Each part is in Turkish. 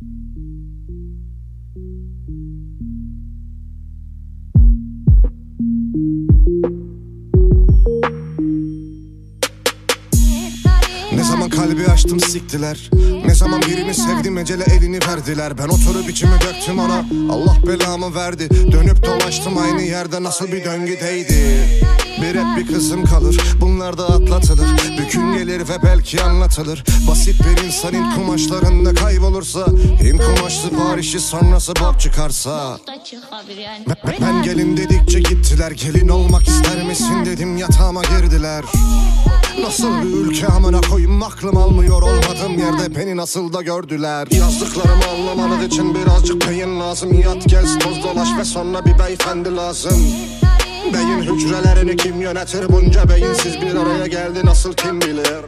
Ne zaman kalbi açtım siktiler. Ne zaman birini sevdim ecele elini verdiler. Ben oturup içimi döktüm ona. Allah belamı verdi. Dönüp dolaştım aynı yerde nasıl bir döngüdeydi Bir hep bir kızım kalır. Bunlar da atlatılır. Bir gün gelir ve belki anlatılır. Basit bir insanın kumaşlarında kaybolursa Hint kumaşlı Paris'i sonrası bok çıkarsa. Ben, ben gelin dedikçe gittiler. Gelin olmak ister misin dedim. Yatağıma girdiler. Nasıl bir ülke amına koyayım? Aklım almıyor. Olmadığım yerde beni nasıl da gördüler? Yazdıklarımı anlamanız için birazcık beyin lazım. Yat gez toz dolaş ve sonra bir beyefendi lazım Beyin hücrelerini kim yönetir? Bunca beyinsiz bir araya geldi nasıl kim bilir?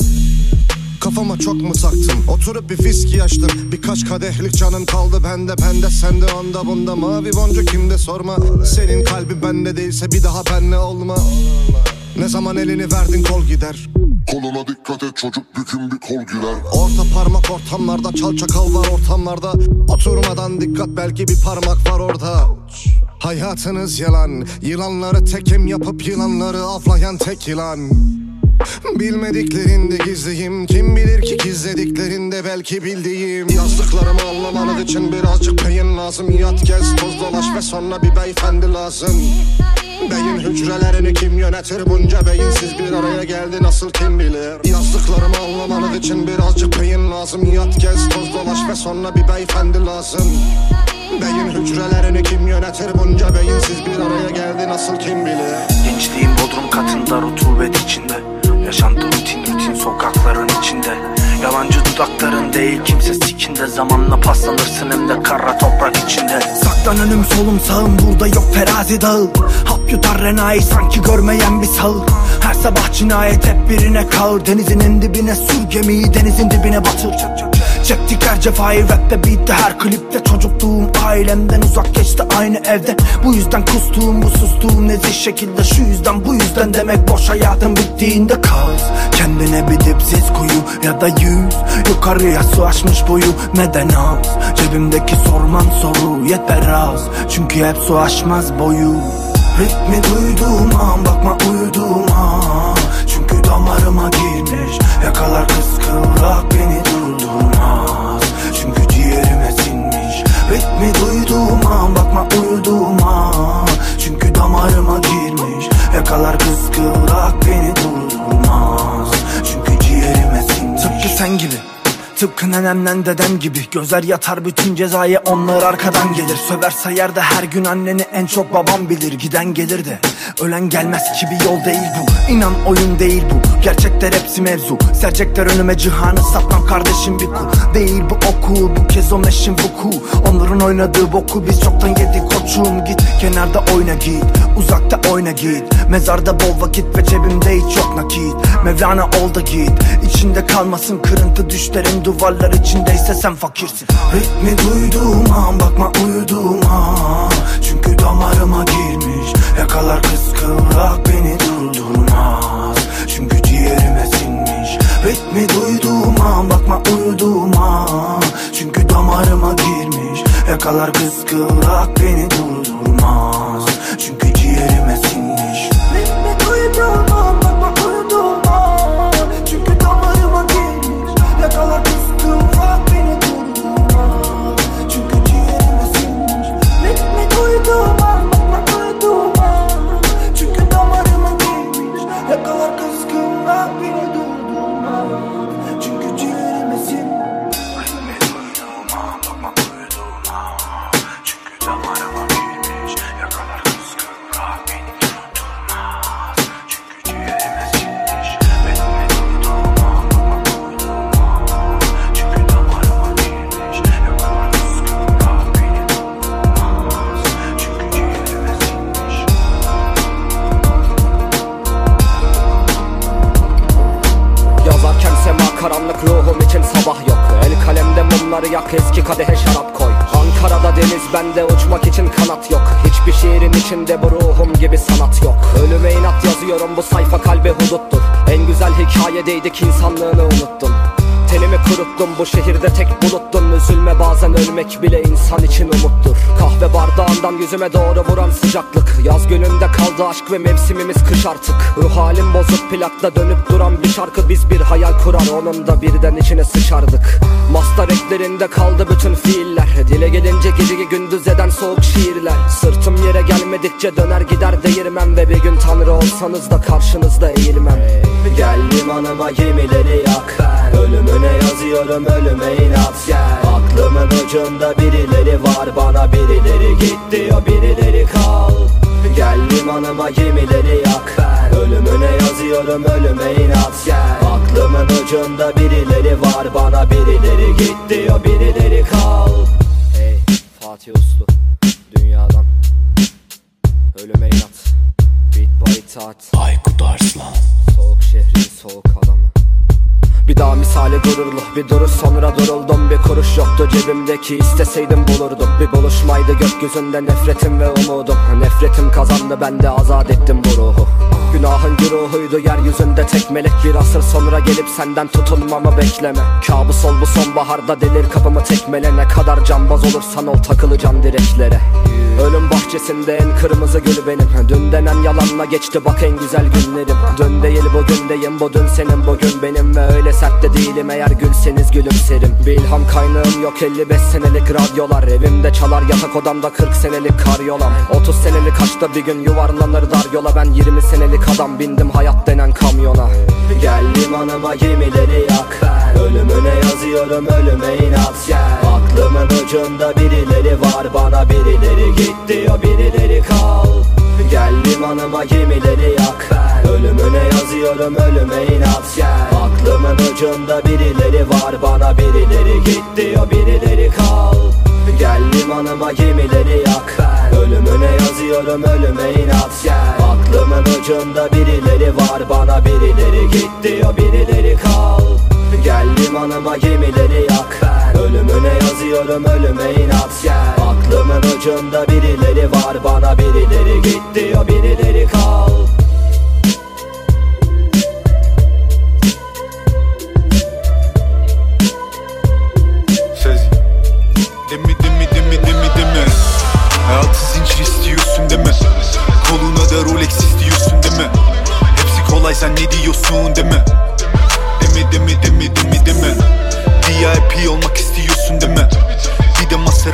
Kafama çok mu taktım Oturup bir fiski açtım Birkaç kadehlik canım kaldı bende Bende sende onda bunda. Mavi boncuk kimde sorma. Senin kalbin bende değilse bir daha benle olma. Ne zaman elini verdin kol gider Koluna dikkat et çocuk bükün bir kol girer Orta parmak ortamlarda çal çakal var ortamlarda. Oturmadan dikkat belki bir parmak var orada. Hayatınız yalan Yılanları tekim yapıp yılanları avlayan tek yılan. Bilmediklerinde gizliyim Kim bilir ki gizlediklerinde belki bildiğim. Yazdıklarımı anlamanız için birazcık beyin lazım. Yat gez toz dolaş ve sonra bir beyefendi lazım Beyin hücrelerini kim yönetir? Bunca beyinsiz bir araya geldi nasıl kim bilir? Yazdıklarımı anlamanız için birazcık beyin lazım. Yat gez toz dolaş ve sonra bir beyefendi lazım. Beyin hücrelerini kim yönetir? Bunca beyinsiz bir araya geldi nasıl kim bilir? Gençliğim bodrum katında rutubet içinde. Yaşantı rutin rutin sokakların içinde. Yalancı dudakların değil kimse sikinde Zamanla paslanırsın hem de kara toprak içinde. Saklan önüm solum sağım burada yok terazi dağıl Hap yutar renayı sanki görmeyen bir sağır Her sabah cinayet hep birine kağır Denizin en dibine sür gemiyi denizin dibine batır. Çektik her cefayı rapte bitti her klipte Çocukluğum. Ailemden uzak geçti aynı evde. Bu yüzden kustuğum bu sustuğum nezih şekilde Şu yüzden bu yüzden demek boş hayatım bittiğinde kaos Kendine bir dipsiz kuyu ya da yüz. Yukarıya su açmış boyu neden az? Cebimdeki sorman soru yeter az. Çünkü hep su aşmaz boyu. Ritmi duyduğum an bakma uyuduğum an. Çünkü damarıma girmiş Yakalar kıskıvrak beni durdurmaz Çünkü ciğerime sinmiş Ritmi duyduğum an bakma uyuduğum an. Çünkü damarıma girmiş Yakalar kıskıvrak beni durdurmaz sen gibi. Tıpkı nenemden dedem gibi. Gözler yatar bütün cezaya onlar arkadan gelir. Söver sayar her gün anneni en çok babam bilir. Giden gelir de ölen gelmez ki bir yol değil bu. İnan oyun değil bu. Gerçekler hepsi mevzu. Sercekler önüme cihanı satmam kardeşim bir kul Değil bu oku bu kez o meşin vuku. Onların oynadığı boku biz çoktan yedik koçum. Git kenarda oyna git uzakta oyna git. Mezarda bol vakit ve cebimde hiç yok nakit. Mevlana ol da git içinde kalmasın. Kırıntı düşlerin duvarlar içindeyse sen fakirsin. Ritmi duyduğum an bakma uyuduğum an. Çünkü damarıma girmiş Yakalar kıskıvrak beni durdurmaz. Çünkü ciğerime sinmiş Ritmi duyduğum an bakma uyuduğum an. Çünkü damarıma girmiş Yakalar kıskıvrak beni durdurmaz ölmek bile insan için umuttur. Kahve bardağından yüzüme doğru vuran sıcaklık. Yaz gününde kaldı aşk ve mevsimimiz kış artık. Ruh halim bozuk plakta dönüp duran bir şarkı Biz bir hayal kurar. Onun da birden içine sıçardık. Mastar eklerinde kaldı bütün fiiller. Dile gelince geceyi gündüz eden soğuk şiirler. Sırtım yere gelmedikçe döner gider değirmem Ve bir gün tanrı olsanız da karşınızda eğilmem. Gel limanıma gemileri yak. Ölümüne yazıyorum ölüme inat. Gel Aklımın ucunda birileri var. Bana birileri git diyor birileri kal. Gel limanıma gemileri yak Ölümüne yazıyorum ölüme inat gel. Aklımın ucunda birileri var. Bana birileri git diyor birileri kal. Hey Fatih Uslu Dünyadan Ölüme inat. Beat by itaat Aykut Arslan misali gururlu bir duruş. Sonra duruldum Bir kuruş yoktu cebimdeki. İsteseydim bulurdum Bir buluşmaydı gökyüzünde nefretim ve umudum. Nefretim kazandı ben de azat ettim bu ruhu. Günahın güruhuydu yeryüzünde tek melek Bir asır. Sonra gelip senden tutulmamı bekleme. Kabus ol bu sonbaharda delir kapımı tekmele. Ne kadar cambaz olursan ol takılacaksın direklere. Ölüm bahçesinde en kırmızı gül benim. Dün denen yalanla geçti bak en güzel günlerim. Dün değil bugündeyim bu dün senin bugün benim. Ve öyle sert de değilim eğer gülseniz gülümserim Bir ilham kaynağım yok 55 senelik radyolar. Evimde çalar yatak odamda 40 senelik karyolam. 30 senelik aşkta bir gün yuvarlanır dar yola. Ben 20 senelik adam bindim hayat denen kamyona. Gel limanıma gemileri yak Ölümüne yazıyorum ölüme inat gel. Aklımın ucunda birileri var bana birileri git diyor birileri kal Gel limanıma gemileri yak. Ölümüne yazıyorum ölüme inat gel. Aklımın ucunda birileri var bana birileri git diyor birileri kal. Gel limanıma gemileri yak. Ölümüne yazıyorum ölüme inat gel. Aklımın ucunda birileri var bana birileri git diyor birileri kal Gel limanıma gemileri yak Ölümüne yazıyorum ölüme inat gel. Aklımın ucunda birileri var bana birileri git diyor birileri kal. Söz. Demi demi demi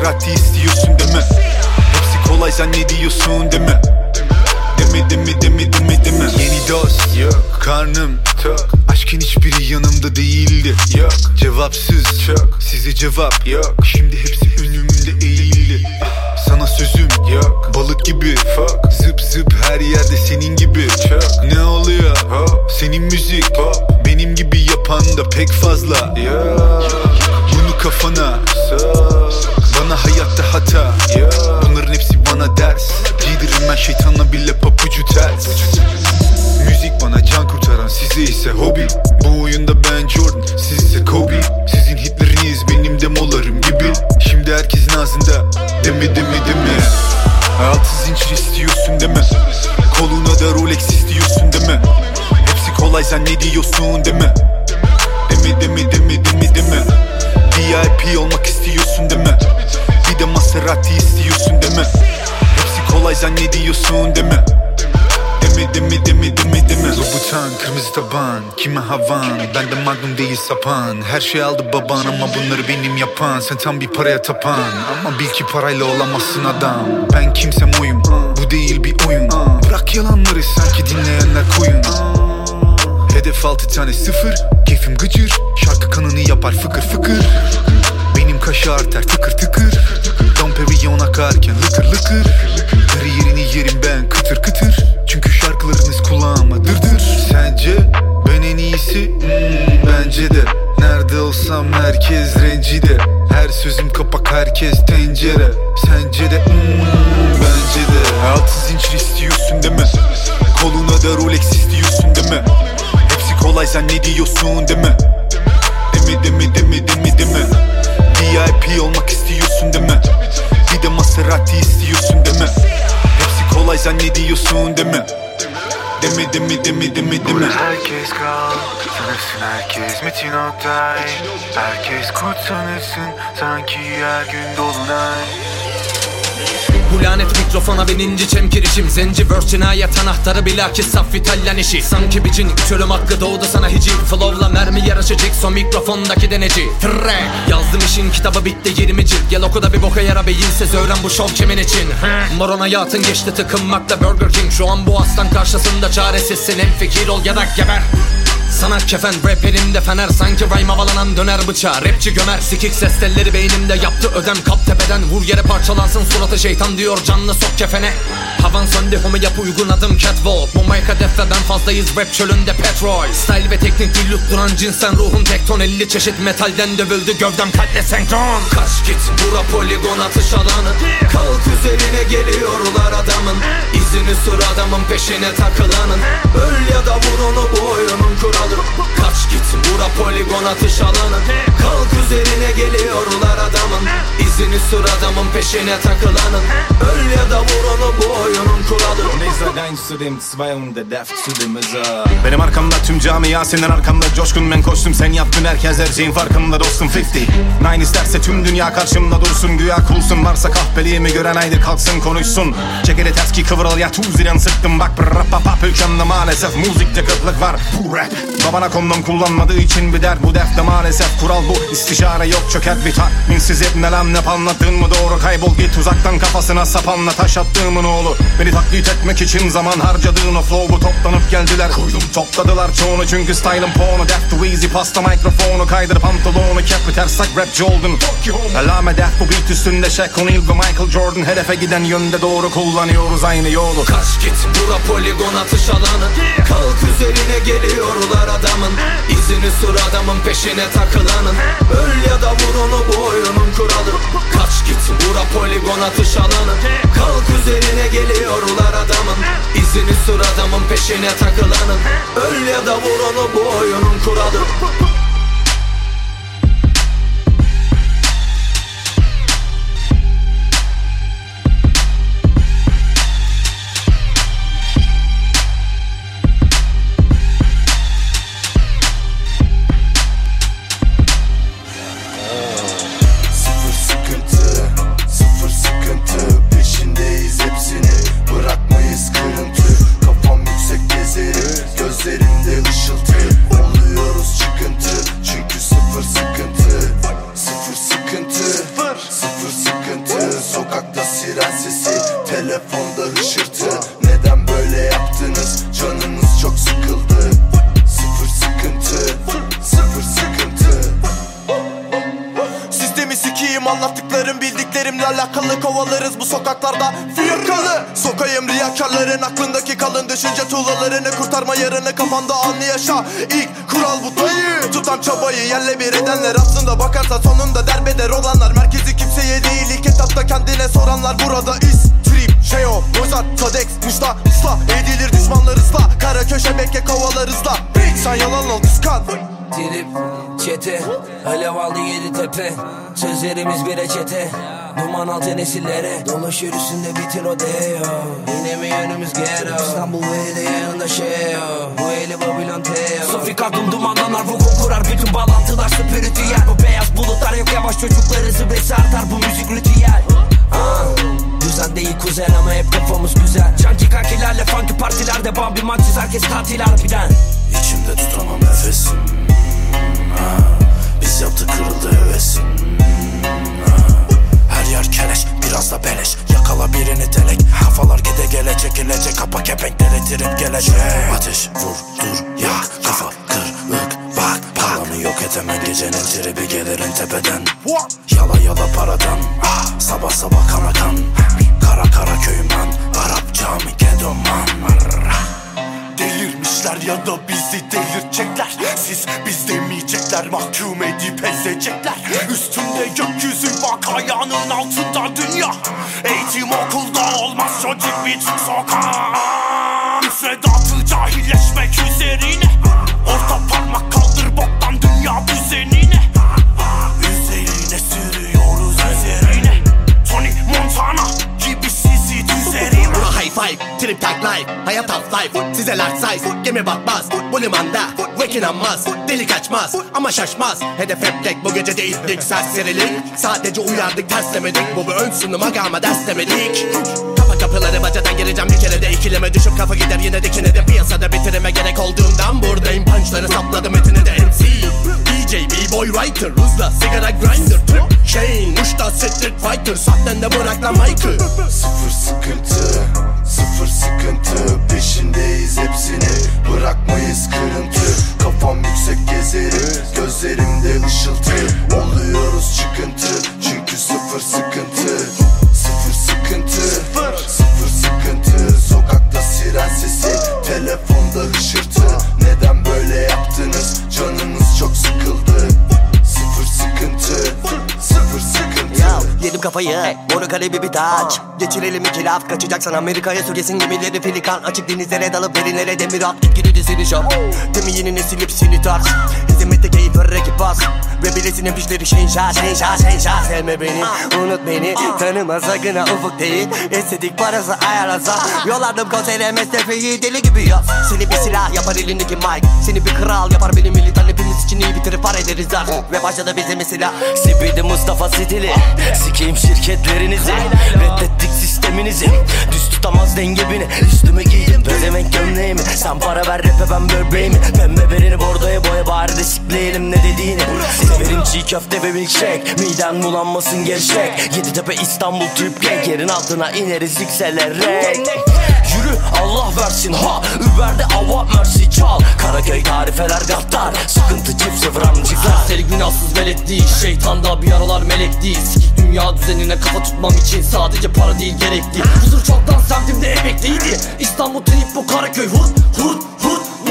Maserati istiyorsun deme Hepsi kolay sen ne diyorsun deme Demi demi demi demi deme Yeni dost yok Karnım tok. Aşkın hiçbiri yanımda değildi. Yok. Cevapsız. Çok. Size cevap. Yok. Şimdi hepsi önümde eğildi. Sana sözüm. Yok. Balık gibi. Fuck Zıp zıp her yerde senin gibi. Çok. Ne oluyor? Hop. Senin müzik. Pop. Benim gibi yapan da pek fazla. Yok. Bunu kafana. Sok Bana hayatta hata. Bunların hepsi bana ders. Giydiririm ben şeytanla bile papucu ters. Müzik bana can kurtaran size ise hobi. Bu oyunda ben Jordan siz ise Kobe. Sizin hitleriniz benim demolarım gibi. Şimdi herkesin ağzında deme deme deme. Hayatı zincir istiyorsun deme. Koluna da Rolex istiyorsun deme. Hepsi kolay sen ne diyorsun deme Deme deme deme. Deme deme VIP olmak istiyorsun deme Bir de Maserati istiyorsun deme Hepsi kolay sen ne diyorsun deme Deme deme deme deme deme Louboutin kırmızı taban Kime havan? Ben de magnum değil sapan. Her şey aldı baban ama bunları benim yapan. Sen tam bir paraya tapan. Ama bil ki parayla olamazsın adam. Ben kimsem oyum. Bu değil bir oyun. Bırak yalanları sanki dinleyenler koyun. Hedef altı tane sıfır. Keyfim gıcır. Şarkı kanını yapar fıkır fıkır kaşı arter tıkır tıkır. Dom Perignon akarken lıkır lıkır. Kariyerini yerim ben kıtır kıtır. Çünkü şarkılarınız kulağıma dırdır Sence ben en iyisi? Hmm, bence de. Nerede olsam herkes rencide. Her sözüm kapak herkes tencere. Sence de? Hmm, bence de. Hayatı zincir istiyorsun deme Koluna da Rolex istiyorsun deme Hepsi kolay sen ne diyorsun deme Deme deme kolay sen ne diyorsun deme Demi demi demi demi demi Herkes kral sanırsın herkes Metin Oktay Herkes kurt sanırsın sanki her gün dolunay Bu lanet mikrofona bininci çemkirişim. Zenci verse cinayet anahtarı bilakis saf İtalyan işi. Sanki bir cin çölüm hakkı doğdu sana hiciv Flow'la mermi yarışacak son mikrofondaki deneci. Track Yazdım işin kitabı bitti 20 cilt Gel oku da bir boka yara beyinsiz öğren bu şov kimin için? Moron hayatın geçti tıkınmakla Burger King. Şu an bu aslan karşısında çaresizsin En fikir ol ya da geber sana kefen rap elimde fener. Sanki rhyme havalanan döner bıçağı. Rapçi gömer sikik ses telleri beynimde. Yaptı ödem kap tepeden. Vur yere parçalansın suratı şeytan diyor Canlı sok kefene Havan söndü homi yap uygun adım catwalk. Bombayı kadefleden fazlayız rap çölünde petrol Style ve teknik değil duran cinsen Ruhun tekton 50 çeşit metalden dövüldü Gövdem kalple senkron. Kaç git bura poligon atış alanı. Kalk üzerine geliyorlar adamın. İzini sür adamın peşine takılanın. Öl ya da vur onu bu oyunun kuralı. Kaç git bura poligon atış alanı. Kalk üzerine geliyorlar adamın. İzini sür adamın peşine takılanın. Öl ya da vur onu bu oyunun kuralı Dieser Gang zu dem zwei und der Death zu dem Mizar Benim arkamda tüm camia senin arkamda coşkun. Ben koştum Sen yaptın herkes her şeyin farkında dostum. 50 Nine isterse tüm dünya karşımda dursun. Güya kulsun varsa kahpeliğimi gören haydi kalksın konuşsun. Çekeli ters ki kıvırıl ya tuzilen sıktım. Bak rap pap pap ülkemde maalesef müzikte kıtlık var. Bu rap Babana kondom kullanmadığı için bir dert. Bu defte maalesef Kural bu istişare yok çöker bir tatminsiz hep ne lan ne anlattın mı? Doğru kaybol git uzaktan kafasına sapanla taş attığımın oğlu Beni taklit etmek için zaman harcadığın o flow'u toplanıp geldiler. Koydum topladılar çoğunu çünkü style'ım porno. Death to easy pasta mikrofonu kaydır pantolonu bir ters tak rapçi oldun. Elame death bu beat üstünde Shaq O'Neal ve Michael Jordan. Hedefe giden yönde doğru kullanıyoruz aynı yolu. Kaç git bura poligon atış alanı. Kalk üzerine geliyorlar adamın. İzini sür adamın peşine takılanın. Öl ya da vur onu bu oyunun kuralı. Kaç git bura poligon atış alanı. Kalk üzerine geliyorlar adamın. İzini sür adamın peşine takılanın. Öl ya da vur onu bu oyunun kuralı tuğlalarını kurtarma yarını kafanda anlı yaşa. İlk kural bu dayı. Tutan çabayı yerle bir edenler. Aslında bakarsa sonunda derbeder olanlar. Merkezi kimseye değil ilk etapta kendine soranlar. Burada is Trip, Şeo, Mozart, Tadex, Musta, ıslah Edilir düşmanlar ıslah Kara köşe bekke kovalar ıslah Sen yalan ol kıskan. Trip, çete, alev aldı yedi tepe. Sözlerimiz bir reçete Duman altı nesillere Dolaşır üstünde bitir o deo. Yine mi yönümüz ghetto İstanbul ve de yanında şey Bu eli Babylon Teo. Sofik aklım dumanlanar vuku kurar Bütün bağlantılar spiritüel Bu beyaz bulutlar yok yavaş çocukları zıbresi artar. Bu müzik ritüel. Ah, Düzen değil kuzen ama hep kafamız güzel. Canki kankilerle funky partilerde Bambi mançiz herkes tatil harbiden İçimde tutamam nefesim. Ha. Biz yaptık kırıldı hevesim. Her yer keleş biraz da beleş. Yakala birini telek. Kafalar gide gele çekilecek Kapa kepenkleri trip gelecek. Ateş vur dur yak Kafa kırık bak Palanı yok etemem gecenin tribi gelirin tepeden. Yala yala paradan. Ah, Sabah sabah kana kan. Kara kara köyüm lan Arap cami kedoman Delirmişler ya da bizi delirtecekler. Siz biz demeyecekler mahkum edip ezecekler. Üstünde gökyüzü bak ayağının altında dünya. Eğitim okulda olmaz çocuk bir çık sokağa Müfredatı cahilleşmek üzerine. Orta parmak kaldır boktan dünya düzenine five Trip tak life, hayat half life Size large size, gemi batmaz Bu limanda, vek inanmaz Deli kaçmaz ama şaşmaz Hedef hep tek bu gece de itlik serserilik Sadece uyardık terslemedik Bu bir ön sunum agama derslemedik Kapa kapıları bacadan gireceğim bir kere de ikileme düşüp kafa gider yine dikine de Piyasada bitirime gerek olduğundan buradayım. Punchları sapladım etine de MC DJ, B-boy, writer, hızla sigara grinder Trip, chain, muşta, street fighter Sahten de bırak lan mic'ı Sıfır sıkıntı, sıfır sıkıntı. Peşindeyiz hepsini. Bırakmayız kırıntı. Kafam yüksek gezerim, gözlerimde ışıltı. Oluyoruz çıkıntı, çünkü sıfır sıkıntı. Sıfır sıkıntı, sıfır sıkıntı. Sokakta siren sesi, telefonda hışırtı yedim kafayı. Moru kalebi bir taç. Geçirelim iki laf Kaçacaksan Amerika'ya sürgesin gemileri Pelikan açık denizlere dalıp derinlere demir at. Git gidi dizini şap Demi yeni nesil hepsini tarz Hizmette keyif ver rakip bas Ve bilesinin pişleri şenşa şenşa şenşa Sevme beni unut beni. Tanıma sakın ha ufuk değil. Estetik parası ayarlasa Yollardım konsere mesafeyi deli gibi yaz. Seni bir silah yapar elindeki mic. Seni bir kral yapar benim militan Hepimiz için iyi bitirip par ederiz artık. Ve başladı bizim silah. Sipidi Mustafa stili. Sikeyim şirketlerinizi. Reddettik sisteminizi. Düz tutamaz denge beni. Üstüme giydim pezevenk gömleğimi. Sen para ver rap'e ben böbreğimi. Pembe berini bordoya boya bari de sikleyelim ne dediğini. Severim çiğ köfte ve milkshake. Miden bulanmasın gevşek. Yeditepe İstanbul Trip Gang Yerin altına ineriz yükselerek Allah versin ha. Uber'de ava mercy çal. Karaköy tarifeler gattar Sıkıntı çift sıfır amcıklar Serseri günahsız velet Şeytan da bir aralar melek değil. Sikik dünya düzenine kafa tutmam için Sadece para değil gerekli. Huzur çoktan semtimde emekliydi. İstanbul trip bu Karaköy hut hut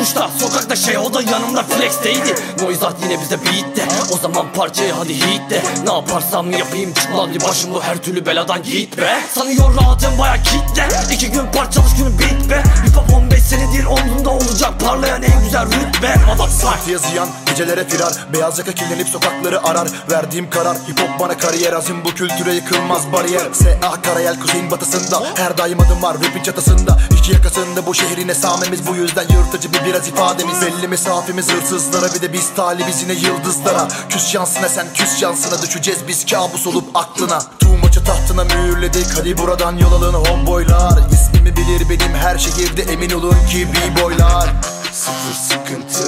Muşta sokakta şey o da yanımda flexteydi Noizat yine bize beat O zaman parçayı hadi hit Ne yaparsam yapayım çıkmam bir başım bu her türlü beladan git be. Sanıyor rahatım baya kitle. İki gün parçalış günü bit be. Hip hop 15 senedir omzumda olacak. Parlayan en güzel rütbe. Motherfucker yazıyan gecelere firar. Beyaz yaka kirlenip sokakları arar. Verdiğim karar hip hop bana kariyer. Azim bu kültüre yıkılmaz bariyer. S.A. Karayel kuzeyin batısında Her daim adım var rapin çatısında. İki yakasında bu şehrin esamemiz. Bu yüzden yırtıcı bir biraz ifademiz. Belli mesafemiz hırsızlara Bir de biz talibiz yine yıldızlara. Küs şansına sen küs şansına Düşeceğiz biz kabus olup aklına. Tüm maçı tahtına mühürledik Hadi buradan yol alın homeboylar İsmimi bilir benim her şehirde Emin olun ki b-boylar Sıfır sıkıntı,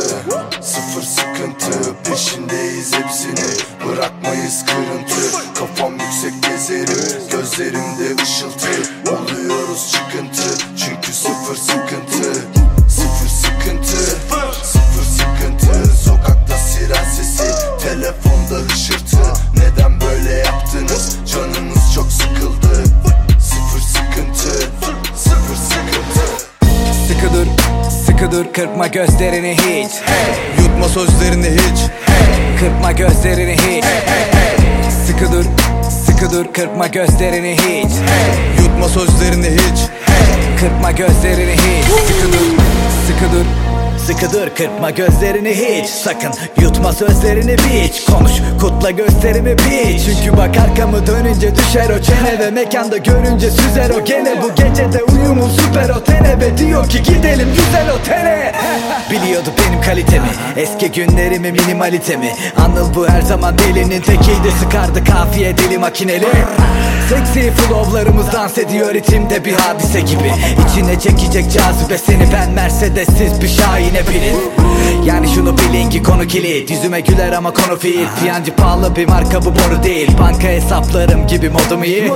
sıfır sıkıntı. Peşindeyiz hepsini bırakmayız kırıntı. Kafam yüksek gezerim, gözlerimde ışıltı. Oluyoruz çıkıntı, çünkü sıfır sıkıntı. Sıfır sıkıntı, sıfır sıkıntı. Sokakta siren sesi, telefonda hışırtı. Neden böyle yaptınız, canınız sıkı dur kırpma gözlerini hiç. Yutma sözlerini hiç. Kırpma gözlerini hiç. Sıkı dur, sıkı dur kırpma gözlerini hiç. Yutma sözlerini hiç. Kırpma gözlerini hiç. Sıkı dur, sıkı dur kırpma gözlerini hiç. Sakın yutma sözlerini biç Konuş kutla gösterimi biç Çünkü bak arkamı dönünce düşer o çene Ve mekanda görünce süzer o gene. Bu gecede uyumum süper o tene Ve diyor ki gidelim güzel otele. Biliyordu benim kalitemi. Eski günlerimi minimalitemi. Anıl bu her zaman delinin tekiydi. Sıkardı kafiye deli makineli. Seksi flowlarımız dans ediyor ritimde bir hadise gibi. İçine çekecek cazibe seni ben Mercedes'siz bir şahine binin Yani şunu bilin ki konu kilit. Yüzüme güler ama konu fiil. Piyancı pahalı bir marka bu boru değil. Banka hesaplarım gibi modum iyi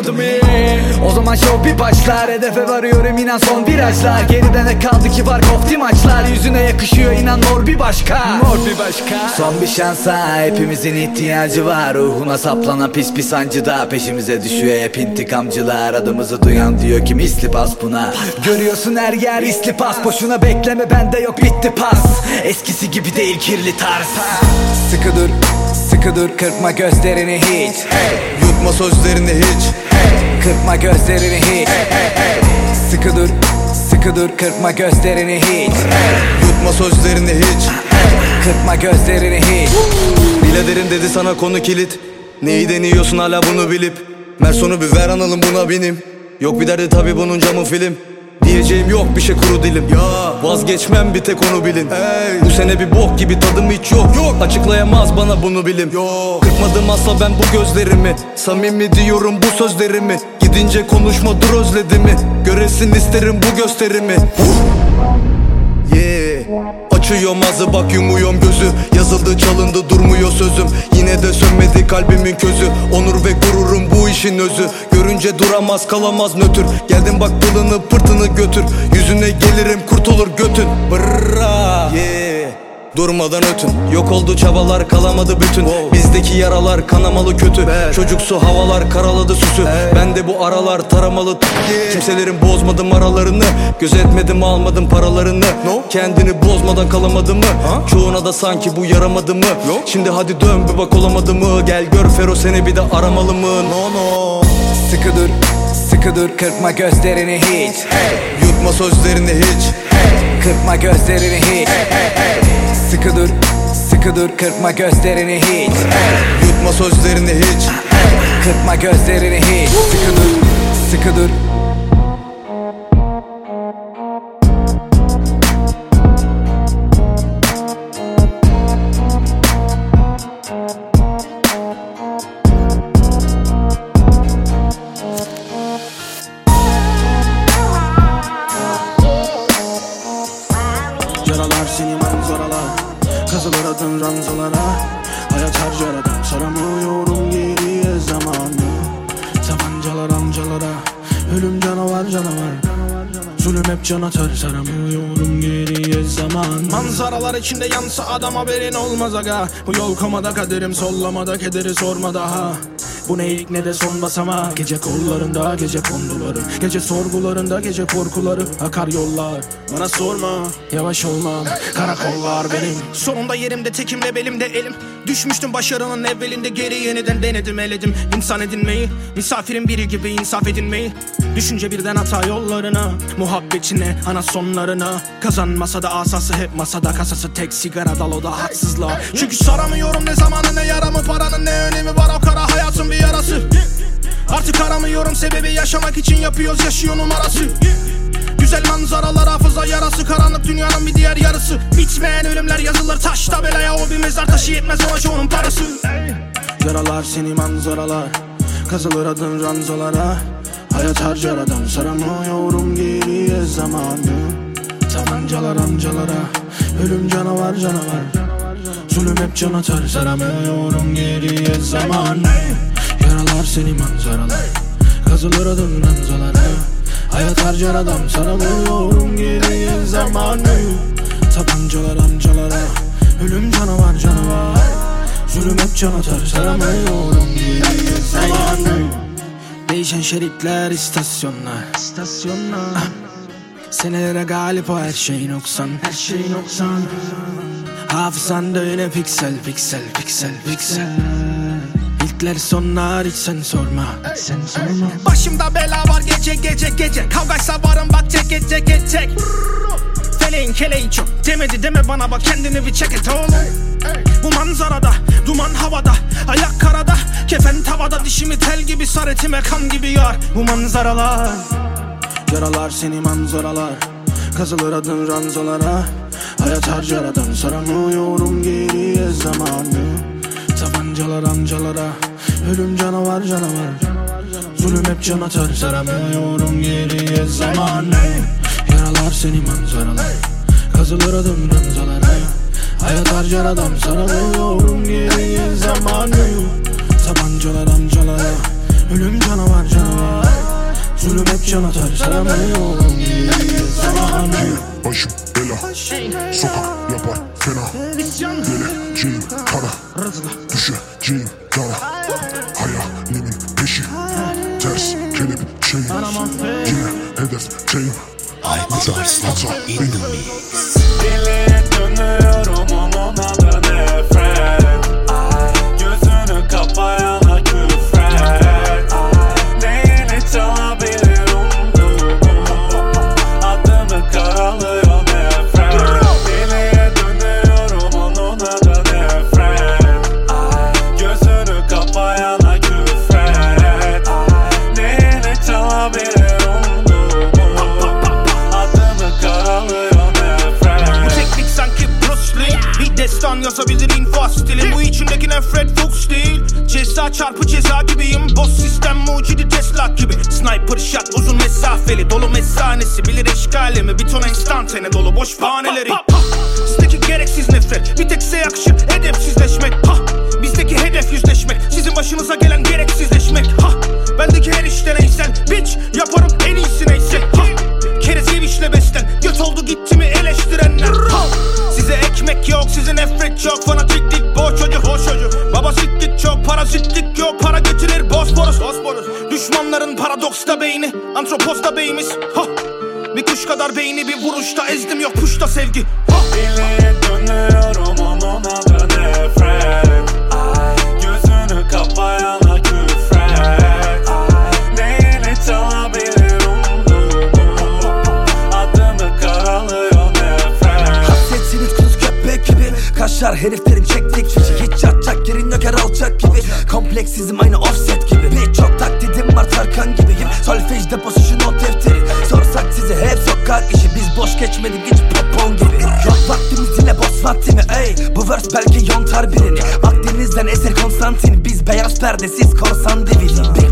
O zaman show bir başlar. Hedefe varıyorum inan son virajlar. Geride ne kaldı ki var kofti maçlar Yüzüne yakışıyor inan mor bir başka. Mor bir başka. Son bir şansa hepimizin ihtiyacı var. Ruhuna saplanan pis pis sancıda Peşimize düşüyor. Hep intikamcılar Adımızı duyan diyor ki misli bas buna. Görüyorsun her yer isli pas Boşuna bekleme bende yok bitti pas. Eskisi gibi değil kirli tarz. Sıkı dur, sıkı dur kırpma gözlerini hiç. Yutma sözlerini hiç. Kırpma gözlerini hiç. Sıkı dur, sıkı dur kırpma gözlerini hiç. Yutma sözlerini hiç. Kırpma gözlerini hiç. Biladerin dedi sana konu kilit. Neyi deniyorsun hala bunu bilip. Mersonu bir ver analım buna benim Yok bir derdi tabi bunun camı film Diyeceğim yok bir şey kuru dilim. Ya vazgeçmem bir tek onu bilin. Bu sene bir bok gibi tadım hiç yok. Yok. Açıklayamaz bana bunu bilim. Yok. Kırpmadım asla ben bu gözlerimi. Samimi diyorum bu sözlerimi. Gidince konuşma dur özledi mi Göresin isterim bu gösterimi Yeah. Açıyorum ağzı bak yumuyorum gözü. Yazıldı çalındı durmuyor sözüm. Yine de sönmedi kalbimin közü. Onur ve gururum bu işin özü. Görünce duramaz kalamaz nötr. Geldim bak pılını pırtını götür. Yüzüne gelirim kurtulur götün. Brrra Yeah Durmadan ötün. Yok oldu çabalar kalamadı bütün. Bizdeki yaralar kanamalı kötü. Çocuksu havalar karaladı süsü. Ben. De bu aralar taramalı Kimselerin bozmadım aralarını. Gözetmedim almadım paralarını. Kendini bozmadan kalamadı mı? Çoğuna da sanki bu yaramadı mı? Şimdi hadi dön bir bak olamadı mı? Gel gör Fero seni bir de aramalı mı? No no. Sıkı dur, sıkı dur kırpma gözlerini hiç. Yutma sözlerini hiç. Kırpma gözlerini hiç Sıkı dur, sıkı dur kırpma gözlerini hiç. Yutma sözlerini hiç. Kırpma gözlerini hiç. Sıkı dur, sıkı dur içinde yansa adam haberin olmaz aga. Bu yol komada kaderim sollamada kederi sorma daha. Bu ne ilk ne de son basama. Gece kollarında gece konduları Gece sorgularında gece korkuları. Akar yollar. Bana sorma Yavaş olmam. Karakollar benim. Sonunda yerimde tekimle belimde elim Düşmüştüm başarının evvelinde geri yeniden denedim eledim. İnsan edinmeyi Misafirin biri gibi insaf edinmeyi. Düşünce birden hata yollarına Muhabbetine ana sonlarına. Kazanmasa da asası hep masada Kasası. Tek sigara dal da haksızlığa. Çünkü saramıyorum ne zamanı ne yaramı Paranın ne önemi var. O kara hayatın bir yarası. Artık aramıyorum sebebi yaşamak için yapıyoruz yaşıyor numarası Güzel manzaralar hafıza yarası Karanlık dünyanın bir diğer yarısı. Bitmeyen ölümler yazılır taş tabelaya O bir mezar taşı yetmez ona çoğunun parası. Yaralar seni manzaralar Kazılır adın ranzalara. Hayat harcar adam saramıyorum geriye zamanı. Tabancalar amcalara Ölüm canavar canavar. Zulüm hep can atar saramıyorum geriye zamanı. Yaralar seni manzaralar Kazılır adın ranzalara Hayat harcar adam saramıyorum geriye zamanı. Tabancalar amcalara Ölüm canavar canavar. Zulüm hep can atar saramıyorum geriye zamanı. Değişen şeritler istasyonlar. İstasyonlar. Senelere galip o her şey noksan. Her şey noksan. Hafızanda yine piksel piksel piksel piksel İlkler sonlar hiç sen sorma. Hiç sen sorma. Başımda bela var gece gece gece. Kavgaysa varım bak tek tek tek tek Feleğin keleği çok. Demedi deme bana bak kendini bir çek et oğlum. Bu manzarada duman havada Ayak karada kefen tavada Dişimi tel gibi sar etime kan gibi yar. Bu manzaralar Yaralar seni manzaralar. Kazılır adın ranzalara Hayat harcar adam. Saramıyorum geriye zamanı. Tabancalar amcalara Ölüm canavar canavar. Zulüm hep can atar. Saramıyorum geriye zamanı Yaralar seni manzaralar. Kazılır adım ranzalara Hayat harcar adam. Saramıyorum geriye zamanı Tabancalar amcalara. Ölüm canavar canavar. Zulüm hep can atar. Saramıyorum geriye zamanı Başım bela Sokak yapar fena Geleceğim kara Düşeceğim dara Hayalimin peşi Ters kelepçeyim Yine hedefteyim Aykut Arslan in the mix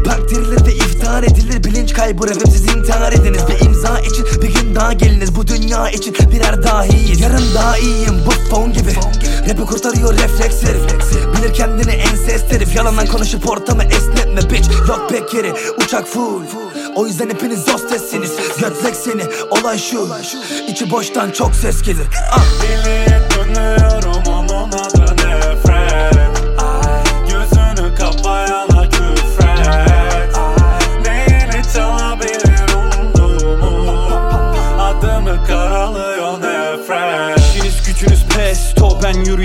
Bang dirilir ve iftihar edilir. Bilinç kaybı rapim siz intihar ediniz. Bir imza için bir gün daha geliniz. Bu dünya için birer dahiyiz. Yarın daha iyiyim. Bu fon gibi. Rap'i kurtarıyor refleks herif. Bilir kendini ensest herif. Yalandan konuşup ortamı esnetme bitch. Yok pek yeri. Uçak full. O yüzden hepiniz hostessiniz Götlek seni. Olay şu. İçi boştan çok ses gelir. Ah.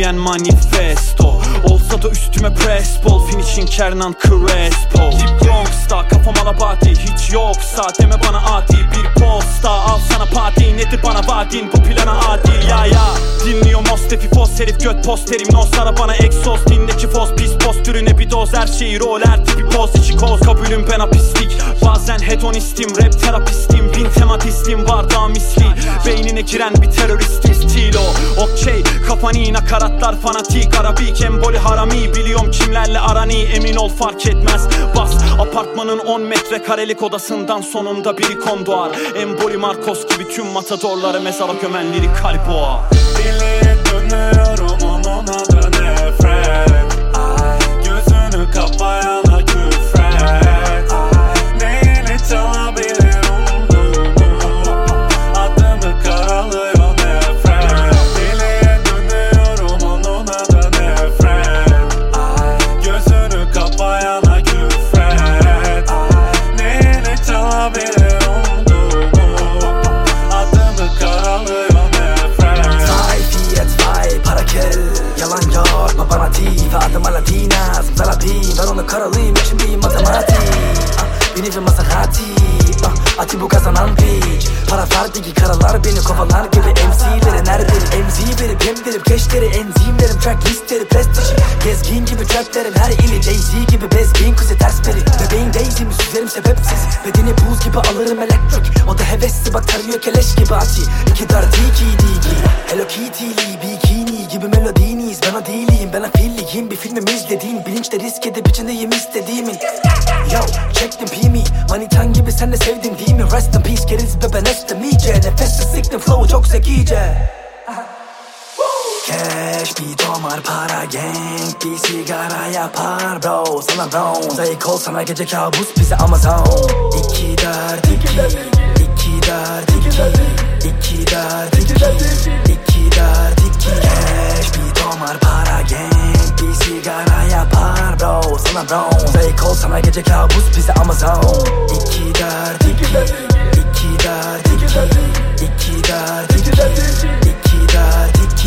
Yürüyen manifesto. Olsa da üstüme press ball Finishing Kernan Crespo. Deep Bronx'ta kafam alabati Hiç yoksa deme bana adi Bir posta. Al sana pati Nedir bana vaadin? Bu plana adil Ya ya. Dinliyor Mostefi Fos herif göt posterim. No sara bana egzoz dinle fos Pis postürüne bir doz her şeyi rol Her tipi poz. İçi koz Kabulüm ben apistik. Bazen hedonistim rap terapistim. Bin tematistim var daha misli. Beynine giren bir teröristim stilo. Okey kafani nakaratlar fanatik. Arabik emboli harami. Biliyorum kimlerle arani emin ol fark etmez. Bas apartmanın 10 metrekarelik odasından sonunda biri kon doğar Emboli Marcos gibi tüm matadorları mezara gömen lirik kalboğa Deliye dönüyorum onun adı nefret Ay, Gözünü kapayana yok babana tif Adım Alatina Zarabi Ben onu karalıyım içindeyim matematik ah, Bir nevi Maserati ah, Ati bu kazanan piç. Para fardaki karalar beni kovalar gibi her biri MZ verip hem verip keşleri Enzimlerim track listleri prestiji Gezgin gibi traplerim her ili Jay-Z gibi bezgin kuzi ters peri Bebeğin Daisy'mi süzerim sebepsiz. Bedeni buz gibi alırım elektrik O da hevesli bak tarıyor keleş gibi ati İki dar diki diki Hello Kitty'li bikini gibi melodiniyiz Ben o değilim ben afilliyim. Bir filmimi izlediğin bilinçle risk edip içindeyim istediğimin. Yo çektim pimi Manitan gibi sen de sevdin değil mi? Rest in peace geriz be ben estem iyice. Nefessiz siktim flow'u çok zekice. Cash bir domar para gang Bir sigara yapar bro. Sana brown Zayık ol sana gece kabus bize Amazon. İki dert iki İki dert iki İki dert iki İki dert iki Cash bir domar para gang Bir sigara yapar bro Sana brown Zayık ol sana gece kabus bize Amazon. İki dert iki İki dert iki İki dert iki İki dert iki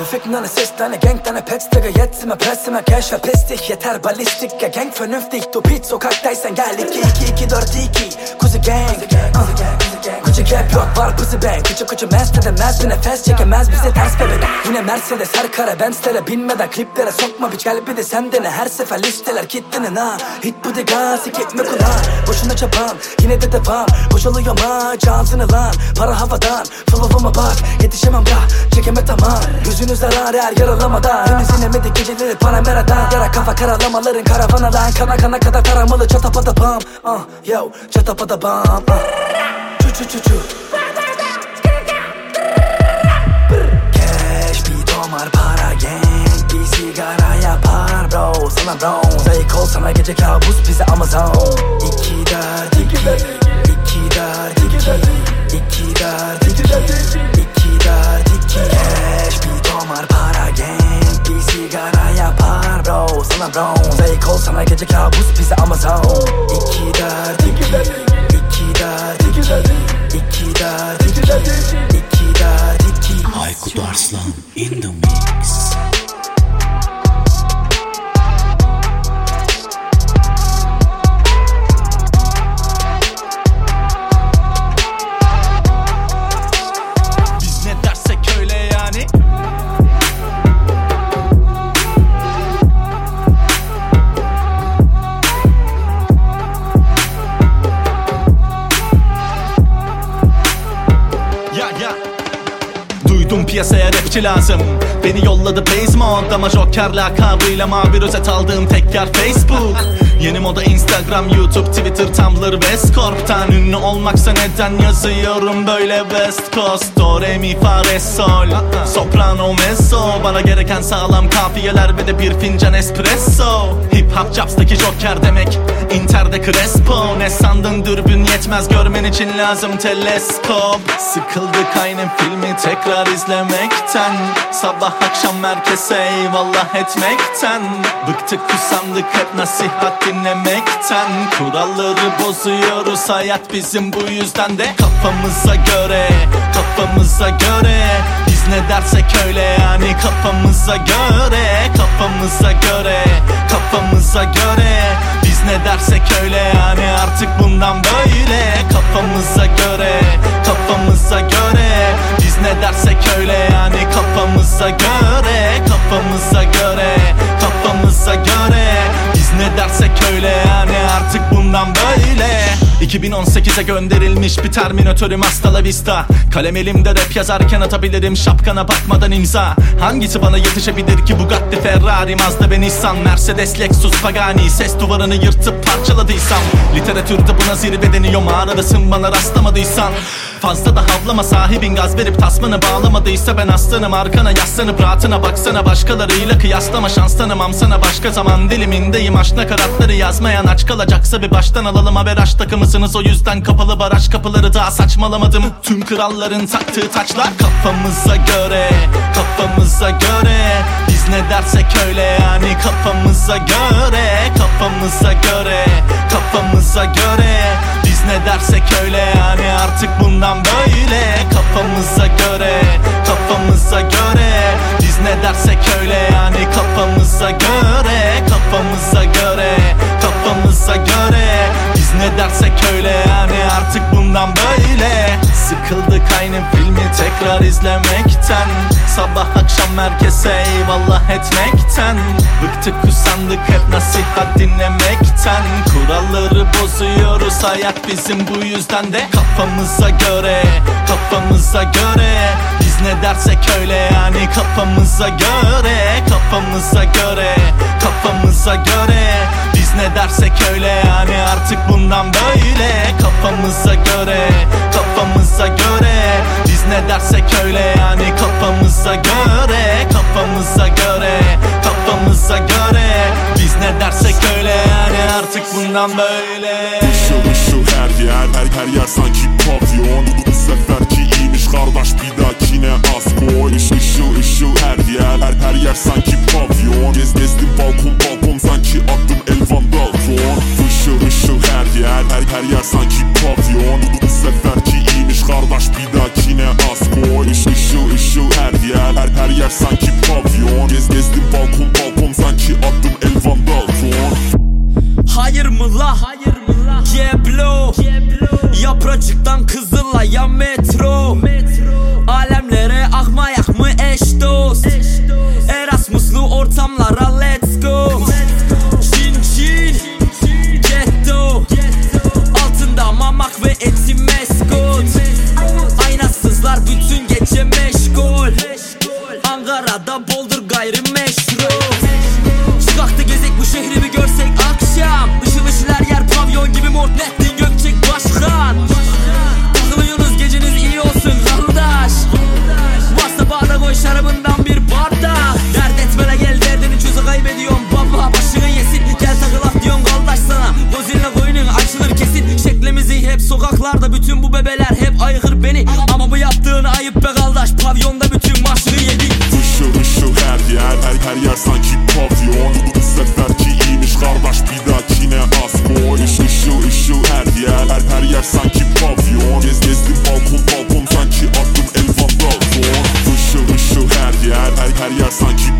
Müfik nane ses tane gang tane pets Tıgı yetsime presime cash ve pislik Yeter balistik ya gang fönüftik Tu pit sokaktaysan gel 2 2 2 4 2 Kuzi gang uh. Kuzi cap yok var pussy bang Küçü küçü mest edemez bir nefes çekemez bize ters bebek. Yine Mercedes her kara Benz'lere binmeden kliplere sokma bir gel bir de sen dene Her sefer listeler kitlenin ha Hit bu de gaz siketme kulağın? Boşuna çaban yine de devam. Boşalıyor ma cansını lan Para havadan flow'uma bak. Yetişemem bra çekeme tamam. Gözünü Günün zararı her yaralamada Önü sinemedi geceleri paramerada Yara kafa karalamaların karavana lan Kana kana kadar taramalı çatapada bam Ah yo çatapada bam ah. Çu çu çu çu. Cash bir domar para gang Bir sigara yapar bro. Sana bro. Zayık ol sana gece kabus bize Amazon. İki dert iki. İki dert iki. İki dert iki. İki dert iki. Cash bir tomar para gang Bir sigara yapar bro. Sana bro Zayık ol sana gece kabus bize Amazon İki dert iki İki dert iki İki dert iki İki dert iki. Aykut Arslan in the mix piyasaya rapçi lazım. Beni yolladı Basement ama Joker lakabıyla mavi rozet aldığım tek yer Facebook Yeni moda Instagram, YouTube, Twitter, Tumblr, Westcorp'tan Ünlü olmaksa neden yazıyorum böyle West Coast? Do, re, mi, fa, re, sol. Soprano, mezzo. Bana gereken sağlam kafiyeler ve de bir fincan espresso. Hip hop chops'taki Joker demek Inter'de Crespo. Ne sandın dürbün yetmez görmen için lazım teleskop. Sıkıldık aynı filmi tekrar izlemekten. Sabah akşam merkeze eyvallah etmekten. Bıktık kusandık hep nasihat dinlemekten Kuralları bozuyoruz. Hayat bizim bu yüzden de Kafamıza göre, kafamıza göre. Biz ne dersek öyle yani kafamıza göre Kafamıza göre, kafamıza göre. Biz ne dersek öyle yani artık bundan böyle. Kafamıza göre, kafamıza göre. Biz ne dersek öyle yani kafamıza göre Kafamıza göre, kafamıza göre Ne dersek öyle yani artık bundan böyle 2018'e gönderilmiş bir terminatörüm hasta la vista. Kalem elimde rap yazarken atabilirim şapkana bakmadan imza. Hangisi bana yetişebilir ki Bugatti, Ferrari, Mazda ve Nissan? Mercedes, Lexus, Pagani Ses duvarını yırtıp parçaladıysam Literatürde buna zirve deniyor mağaradasın bana rastlamadıysan Fazla da havlama sahibin gaz verip tasmanı bağlamadıysa Ben aslanım. Arkana yaslanıp rahatına baksana Başkalarıyla kıyaslama şans tanımam sana başka zaman Dilimindeyim aşk nakaratları yazmayan aç kalacaksa bir baştan alalım Haber takımısınız o yüzden kapalı baraj kapıları daha saçmalamadım. Tüm kralların taktığı taçlar kafamıza göre Kafamıza göre. Biz ne dersek öyle yani kafamıza göre Kafamıza göre Kafamıza göre. Biz ne dersek öyle yani artık bundan böyle Kafamıza göre Kafamıza göre. Biz ne dersek öyle yani kafamıza göre Kafamıza göre Kafamıza göre Ne dersek öyle yani artık bundan böyle. Sıkıldık aynı filmi tekrar izlemekten. Sabah akşam merkeze eyvallah etmekten. Bıktık kusandık hep nasihat dinlemekten. Kuralları bozuyoruz hayat bizim bu yüzden de. Kafamıza göre, kafamıza göre. Biz ne dersek öyle yani kafamıza göre. Kafamıza göre, kafamıza göre ne dersek öyle yani artık bundan böyle. Kafamıza göre, kafamıza göre. Biz ne dersek öyle yani kafamıza göre. Kafamıza göre, kafamıza göre. Biz ne dersek öyle yani artık bundan böyle. Işıl ışıl her yer her, her yer sanki pavyon. Bu seferki iyiymiş kardeş bir dahakine az. Koy Iş, Işıl ışıl her yer. Her, her yer sanki pavyon. Gez gezdim balkon balkon sanki attım Elvan Dalton Işıl ışıl her yer. Her, her yer sanki pavyon. Bu seferki iyiymiş kardeş bir dahakine az. Koy Iş, Işıl ışıl her yer. Her, her yer sanki pavyon. Gez gezdim balkon balkon sanki attım Elvan Dalton Hayır mı la? Hayır mı la? Geblo. Yapracıktan kızıla ya metro Alemlere akmayak mı eş dost? Erasmuslu ortamlara let's Sokaklarda bütün bu bebeler hep aygır beni. Ama bu yaptığın ayıp be kardeş Pavyonda bütün maçını yedik. Işıl ışıl her yer her, her yer sanki pavyon. Bu seferki iyiymiş kardeş bir dahakine az koy Iş, Işıl ışıl her yer her, her yer sanki pavyon. Gez gezdim balkon balkon sanki attım elvan balkon. Işıl ışıl her yer her, her yer sanki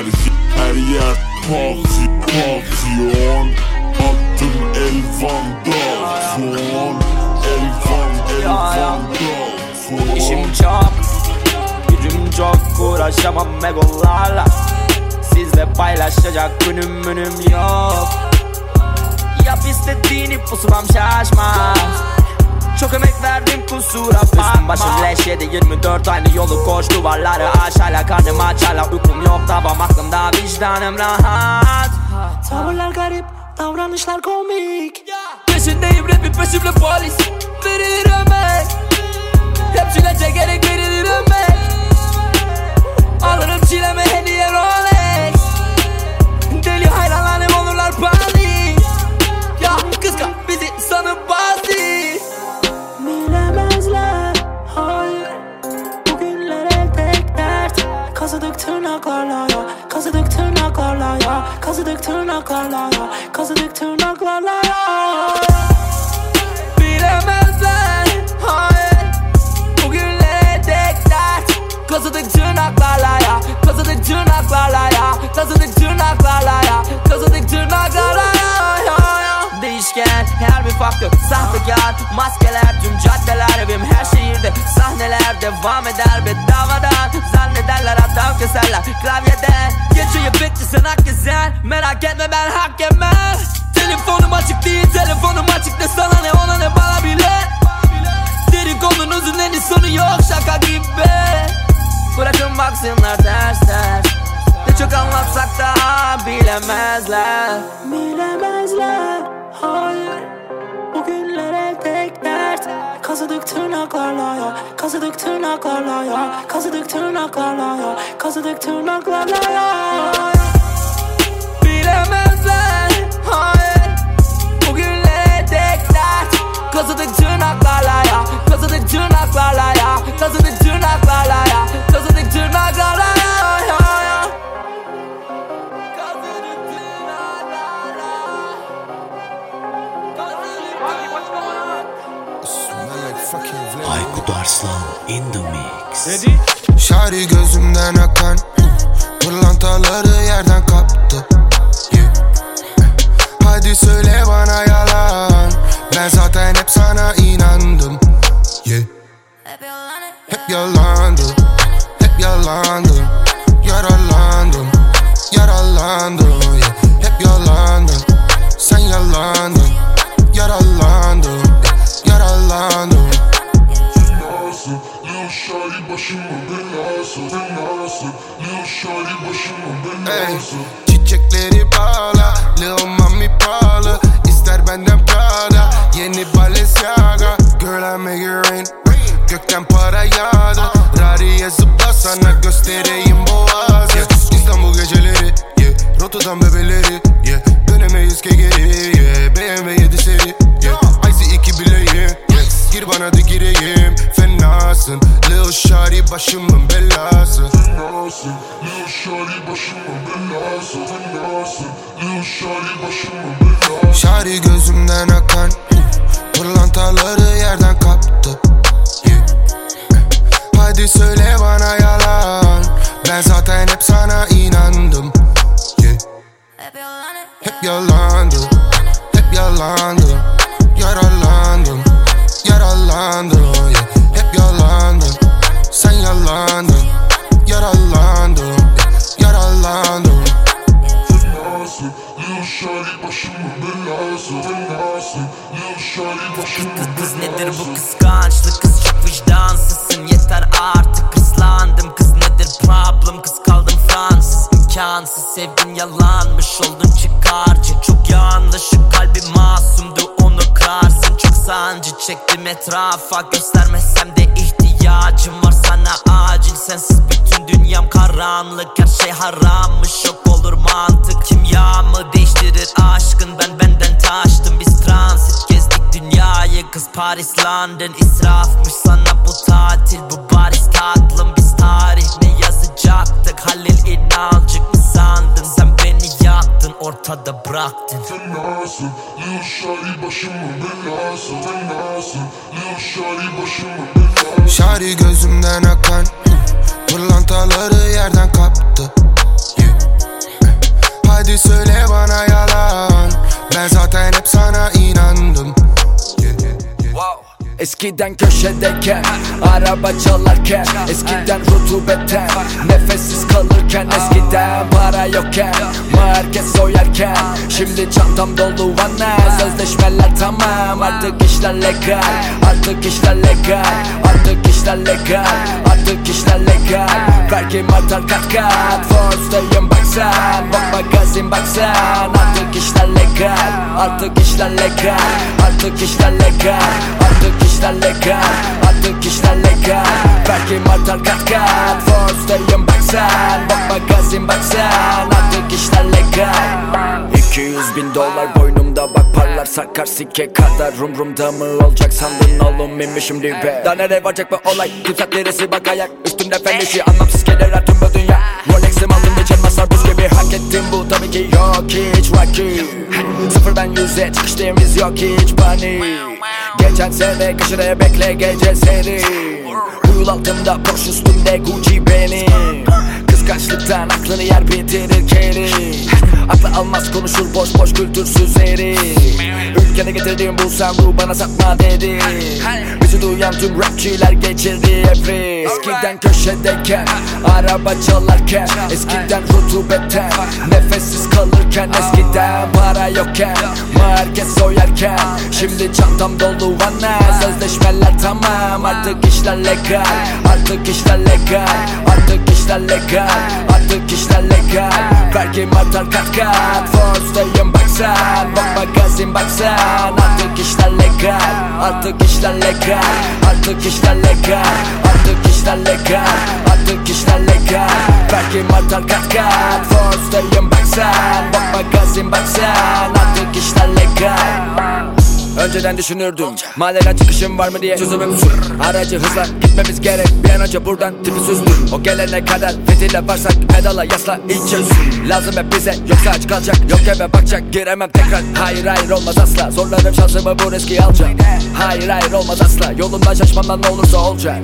her her yer parti pavyon Attım elvan dalton Elvan elvan dalton İşim çok, gücüm çok. Uğraşamam egolarla Sizle paylaşacak günüm münüm yok. Yap istediğini pusulam şaşmaz çok emek verdim kusura bakma. Üstüm başım leş yedi 24 aynı yolu koş duvarları aş Hala karnım aç hala uykum yok. Tavam aklımda vicdanım rahat. Tavırlar garip, davranışlar komik. Peşindeyim rapin peşimde polis. Verilir emek Hep çekerek verilir emek Alırım çileme hediye Rolex. Deli hayranlarım olurlar panik. Ya kıskan bizi sanıp basit dert Kazıdık tırnaklarla ya. Kazıdık tırnaklarla ya. Kazıdık tırnaklarla ya. Kazıdık tırnaklarla ya. Bilemezler. Hayır. Bugünlere tek dert. Kazıdık tırnaklarla ya. Kazıdık tırnaklarla ya. Kazıdık tırnaklarla ya. Kazıdık tırnaklarla ya. Değişken her bir faktör Sahtekar maskeler tüm caddeler evim her şehirde. Sahneler devam eder bedavadan. Zannederler adam keserler. Klavyeden Geçiyor bitti sen hak gezer Merak etme ben hak yemem Telefonum açık değil telefonum açık de sana ne ona ne bana bile. Dedikodunuzun en sonu yok şaka gibi. Bırakın baksınlar ters ters Ne çok anlatsak da bilemezler. Bilemezler, hayır Bugünlere tek dert. Kazıdık tırnaklarla ya Kazıdık tırnaklarla ya Kazıdık tırnaklarla ya Kazıdık tırnaklarla ya. Bilemezler hayır. Bugünlere tek dert. Kazıdık tırnaklarla ya Kazıdık tırnaklarla ya Kazıdık tırnaklarla ya Kazıdık tırnaklarla. ya, Aslan in the mix. Şari gözümden akan Pırlantaları yerden kaptı. Hadi söyle bana yalan. Ben zaten hep sana inandım. Yeah. Hep yalandı. Hep yalandı. Yaralandım. Yaralandım yeah. Hep yalandım Sen yalandın. Yaralandım yeah. Yaralandım şari başıma ben asıl Ben Lil şari başıma ben asıl Çiçekleri bağla Lil mami parla İster benden Prada Yeni Balenciaga Girl I make it rain Gökten para yağdı Rariye zıpla sana göstereyim boğazı yeah. İstanbul geceleri yeah. Rotterdam bebeleri yeah. Dönemeyiz ki geri yeah. BMW 7 seri yeah. Gir bana da gireyim. Fenasın. Lil Shari başımın belası. Fenasın. Lil Shari başımın belası. Fenasın. Lil Shari başımın belası. Şari gözümden akan Pırlantaları yerden kaptı. Hadi söyle bana yalan. Ben zaten hep sana inandım Fenasın Lil Shari başımın belası Fenasın Lil Shari başımın belası Şari gözümden akan Pırlantaları yerden kaptı. Hadi söyle bana yalan. Ben zaten hep sana Eskiden köşedeyken Araba çalarken Eskiden rutubetten Nefessiz kalırken Eskiden para yokken Market soyarken Şimdi çantam dolu vana Sözleşmeler tamam Artık işler legal Artık işler legal Artık işler legal Artık işler legal. Vergim artar kat kat Force'dayım bak sen Bak magazin bak sen Artık işler legal Artık işler legal Artık işler legal Artık işler legal Artık işler legal Vergim artar kat kat Force'dayım bak sen Bak magazin bak sen. Artık işler legal 200 bin dolar boynumda bak parlar sakar sikke kadar. Umrumda mı olacak sandın oğlum inmişim dibe Daha nereye varacak bu olay? Timsak neresi bak ayak Üstümde fen işi anlamsız gelir her tüm bu dünya. Rolex'im aldım geçen masar buz gibi Hak ettim bu. Tabii ki yok hiç vakit. Sıfır ben yüze çıkıştığımız yok hiç panik Geçen sene kaşıraya bekle gece seni. Uyul altımda Porsche üstümde Gucci benim Kıskançlıktan aklını yer bitirir keri Aklı almaz konuşur boş boş kültürsüz eri Ülkene getirdiğim bu sen bu bana satma dedi. Bizi duyan tüm rapçiler geçirdi evri Eskiden köşedeyken Araba çalarken Eskiden rutubetten Nefessiz kalırken Eskiden para yokken Market soyarken. Şimdi çantam dolu vana Sözleşmeler tamam. Artık işler legal Artık işler legal Artık işler legal Artık işler legal Vergim artar kat kat Force'dayım bak sen. Bak magazin bak sen Artık işler legal Artık işler legal Artık işler legal Artık işler legal Artık işler legal Vergim artar kat kat Force'dayım bak sen. Bak magazin bak sen Artık işler legal Önceden düşünürdüm Mahalleden çıkışım var mı diye Çözümüm sur Aracı hızla gitmemiz gerek Bir an önce buradan tipi süzdür. O gelene kadar fethiyle varsak Pedala yasla iç çöz Lazım hep bize yoksa aç kalacak Yok eve bakacak giremem tekrar. Hayır hayır olmaz asla Zorlarım şansımı bu riski alacağım. Hayır hayır olmaz asla Yolumdan şaşmamdan ne olursa olacak.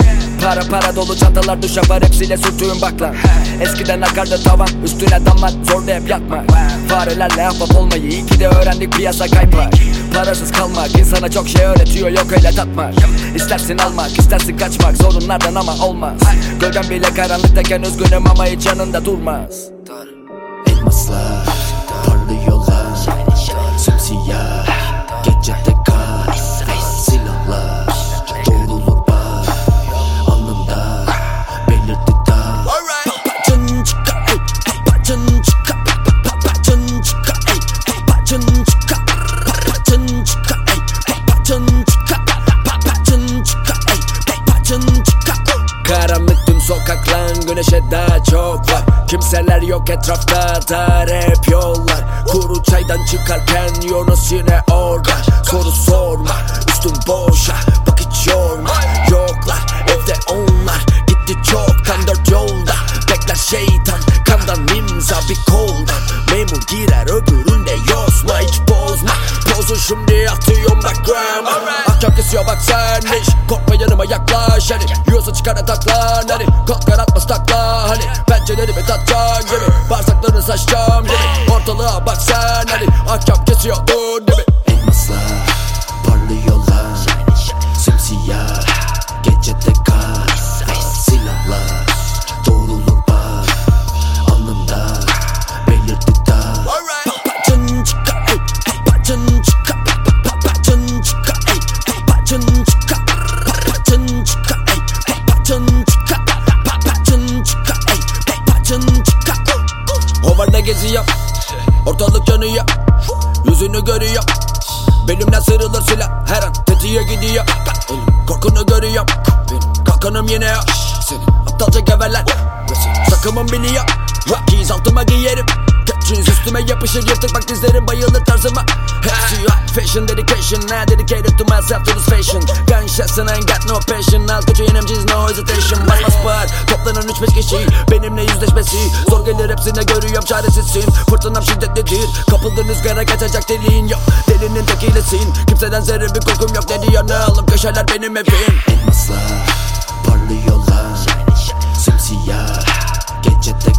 Para para dolu çantalar düşe var Hepsiyle sürtüğüm bakla. Eskiden akardı tavan Üstüne damlar zorda hep yatmak. Farelerle ahbap olmayı iyi ki de öğrendik piyasa kaypak Parasız kalmak insana çok şey öğretiyor yok öyle tatmak İstersin almak istersin kaçmak sorunlardan ama olmaz. Gölgem bile karanlıktayken üzgünüm ama hiç yanında durmaz. Elmaslar parlıyorlar. Simsiyah Kimseler yok etrafta dar hep yollar. Kuru çaydan çıkarken Yunus yine orada. Soru sorma üstüm boşa Bak hiç yorma. Yoklar evde onlar. Gitti çoktan dört yolda. Bekler şeytan Kandan imza bir koldan. Memur girer öbüründe yosma Hiç bozma. Pozu şimdi atıyorum background Akşam kesiyor bak sen iş Korkma yanıma yaklaş hani Yiyorsa çıkar ataklan hani Kalkar atmaz takla hani Pençelerimi tatacağım gibi Bağırsaklarını saçacağım gibi Ortalığa bak sen hani Akşam kesiyor dur değil mi? Elmaslar parlıyorlar. Simsiyah gecede Ortalık yanıyor. Yüzünü görüyor. Belimden sıyrılır silah. Her an tetiğe gidiyor. Korkunu görüyor. Benim kalkanım yine yok. Senin aptalca geveler Takımım biliyor. Rockies altıma giyerim Jeans üstüme yapışır yırtık. Bak dizlerim bayılır tarzıma. Hepsi fashion dedication Now dedicated to myself to this fashion. Gunshots and I ain't got no passion. Al kötü NMG's no hesitation. Bas bas bağır toplanan 3-5 kişi Benimle yüzleşmesi. Zor gelir hepsine görüyorum çaresizsin. Fırtınam şiddetlidir. Kapıldığın rüzgara kaçacak deliğin yok. Delinin tekilesin. Kimseden zerre bir korkum yok. Ne diyor ne alım Köşeler benim evim? Elmaslar parlıyorlar. Simsiyah. Gecede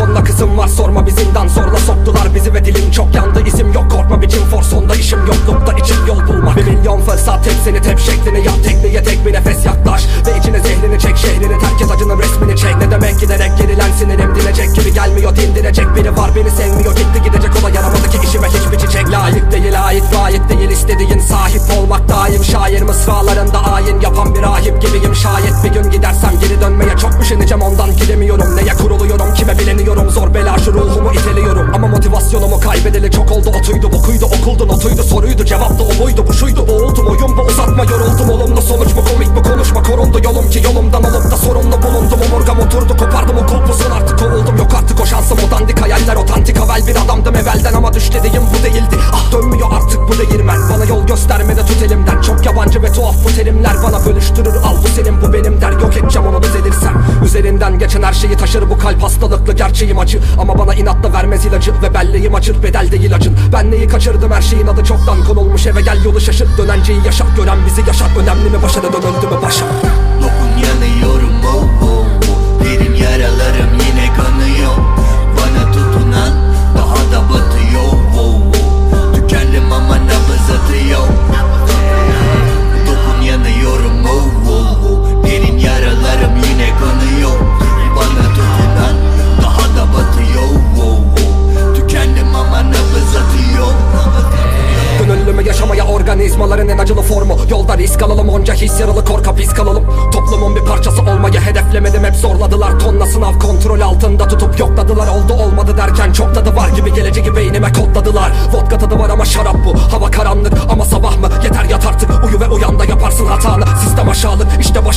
tonla kızım var sorma bir zindan. Zorla soktular bizi ve dilim çok yandı. İsim yok korkma biçim forsonda işim yoklukta içim yol bulmak. Bir milyon fırsat hepsini tep şeklini yap. Tekniğe tek bir nefes yaklaş. Ve içine zehrini çek şehrini terk et acının resmini çek. Ne demek giderek gerilen sinirim dinecek gibi gelmiyor dindirecek Biri var beni sevmiyor. Gitti gidecek o da yaramadı ki işime hiçbir çiçek. Layık değil ait layık değil istediğin sahip olmak daim. Şair mısralarında ayin yapan bir rahip gibiyim. Şayet bir gün gidersem motivasyonumu kaybedeli çok oldu otuydu bokuydu okuldu notuydu soruydu Cevap da o muydu bu şuydu boğuldum oyun bu uzatma yoruldum olumlu sonuç mu komik mi konuşma korundu yolum ki yolumdan olup da sorumlu bulundum Omurgam oturdu kopardım o kulpusun artık kovuldum Yok artık o şansım o dandik hayaller otantik havel bir adamdım evvelden ama düş dediğim bu değildi Ah dönmüyor artık bu değirmen bana yol göstermede tut elimden Çok yabancı ve tuhaf bu terimler bana bölüştürür al bu senin bu benim der yok edeceğim onu Üzerinden geçen her şeyi taşır. Bu kalp hastalıklı gerçeğim acı. Ama bana inatla vermez ilacı ve belleğim acır. Bedel değil acın Ben neyi kaçırdım? Her şeyin adı çoktan konulmuş. Eve gel yolu şaşır Dönenceyi yaşar gören bizi yaşar önemli mi? Başarı dönüldü mü? Başa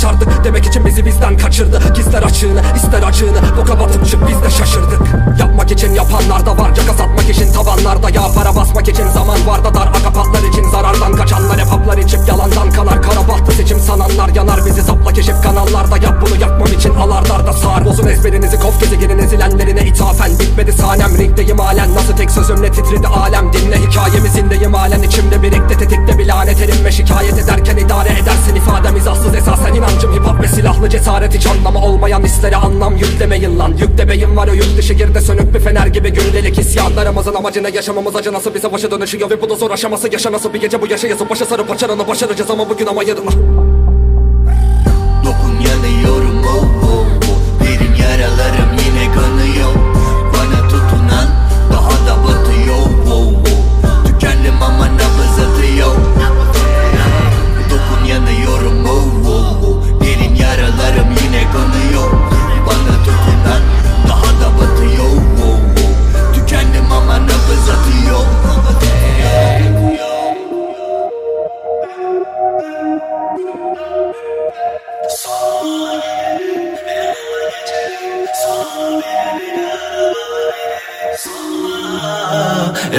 başardık Demek için bizi bizden kaçırdı. Gizler açığını ister acığını. Boka batıp çık biz de şaşırdık. Yapmak için yapanlar da var. Caka satmak için tavanlarda Ya para basmak için. Zaman var da dar Akapatlar için zarardan kaçanlar Hep içip yalandan kanar. Kara bahtı seçim sananlar yanar. Bizi sapla keşif kanallarda Yap bunu. Yapmam için alardarda sar. Bozun ezberinizi kof gezegenin ezilenlerine ithafen. Bitmedi sahnem ringdeyim halen. Nasıl tek sözümle titredi alem? Dinle hikayemizindeyim halen. İçimde birikti tetikte bir lanet elim ve şikayet ederken idare edersin ifadem. İzahsız esasen inancım hip hop ve silahlı cesaret hiç anlamı olmayan hislere anlam yüklemeyin lan. Yükte beyin var o yük dışı girde sönük bir fener gibi gündelik isyanlarımızın amacı ne yaşamamız acı nasıl bize başa dönüşüyor? Ve bu da zor aşaması yaşa nasıl bir gece? Bu yaşa yazıp başa sarıp açarını başaracağız ama bugün ama yarına. Dokun yanıyorum oh oh oh. Derin yaralarım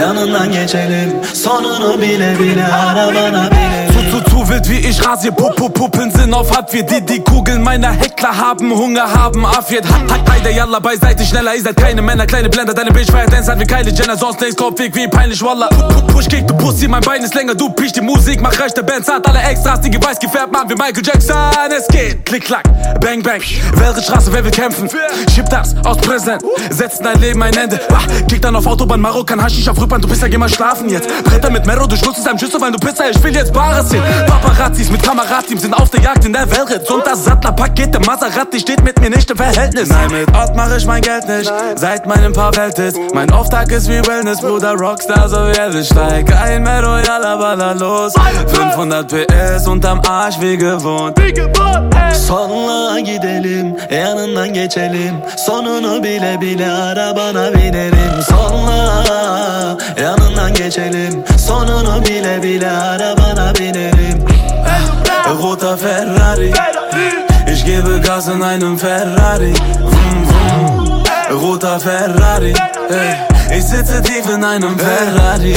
Yanından geçelim Sonunu bile bile arabana bile Zu, zu, wild wie ich. Rasier, Pupu, Puppen sind auf Hartwirt. Die, die Kugeln meiner Heckler haben Hunger, haben Affiert. Ha- ha- Heide, yalla, beiseite, schneller, ihr seid keine Männer Kleine Blender, deine Bitch feiert Dance, hat wie Kylie Jenner. Sonst nichts, Kopfweg wie peinlich, pu- Push, kick, du Pussy, mein Bein ist länger. Du piech die Musik, mach rechte Bands, hat alle Extras Die weiß gefärbt, Mann, wie Michael Jackson. Es geht, klick, klack, bang, bang. Welche Straße, wer will kämpfen? Schieb das aus Präsent, setzt dein Leben ein Ende. Ah, Kick dann auf Autobahn, Marokkan, Haschisch auf Rückbahn Du bist ja, geh mal schlafen jetzt. Bretter mit Mero, du schluckst es einem Schüssel, weil du Pizza Ich will jetzt Bares sehen Paparazzis mit Kamerateams sind auf der Jagd in der Welt. Und das Sattlerpaket, der Maserati steht mit mir nicht im Verhältnis. Nein, mit Ort mach ich mein Geld nicht Seit meinem paar Welt ist. Mein Auftrag ist wie Wellness, Bruder Rockstar, so wie Elvis. Steig ein Mero, yalla, balla los. 500 PS unterm Arsch wie gewohnt. Sonla gidelim yanından geçelim Sonunu bile bile arabana binerim Sonla yanından geçelim Sonunu bile bile arabana binerim. Roter Ferrari. Ich gebe Gas in Ferrari. Vroom, vroom. Roter Ferrari hey. Ich sitze tief in einem Ferrari.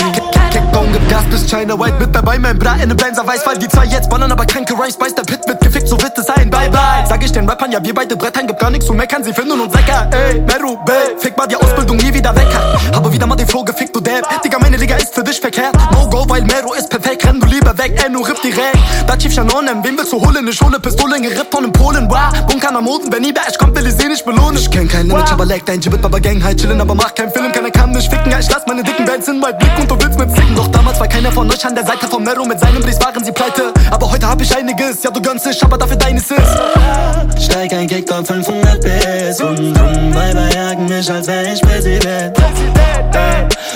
Kickbone gibt Gas bis China White mit dabei, mein Bra in nem Benzer weiß, weil die zwei jetzt ballern, aber kranke Rhymes weiß der Pit wird gefickt, so wird es sein, bye bye. Sag ich den Rappern, ja wir beide Brettern, gibt gar nichts zu meckern, sie finden uns lecker, ey, Meru, Bey, fick mal die Ausbildung nie wieder weg, habe wieder mal den Flow gefickt, du Depp, Digga, meine Liga ist für dich verkehrt, no go, weil Meru ist perfekt, renn du lieber weg, ey, nur riff direkt, da Chief Shanonem, wen willst du holen, ich hole Pistolen, gerippt von den Polen, wow, Bunker am Moden, wenn lieber ich komm, will ich seh nicht belohnen, ich kenn kein Limit, aber leck dein Gibbet, Baba Gang, halt chillen, aber mach keinen Film, keiner kann mich ficken, ja, ich lass meine dicken Bands in mein Blick und du willst mit flicken, doch damals war keiner von euch an der Seite von Mero, mit seinem Brief waren sie pleite, aber heute hab ich einiges, ja, du gönnst dich, aber dafür deines ist. Steig ein Kick auf 500 PS Und drum Weiber jagen mich, als wär ich Präsident.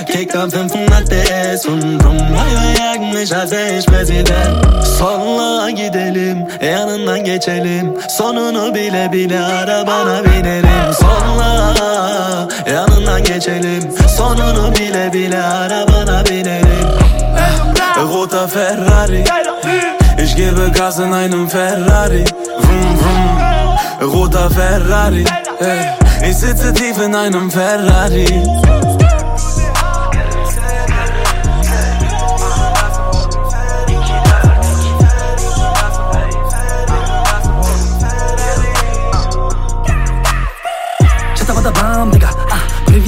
Kick auf 500 PS Und drum Weiber jagen mich, als wär ich Präsident. Sonla gidelim, yanından geçelim Sonunu bile bile arabana binerim Sonla yanından geçelim. Sonunu bile bile arabana binerim Roter Ferrari. Ich gebe Gas in einem Ferrari. Vroom, vroom. Roter Ferrari. Ich sitze tief in einem Ferrari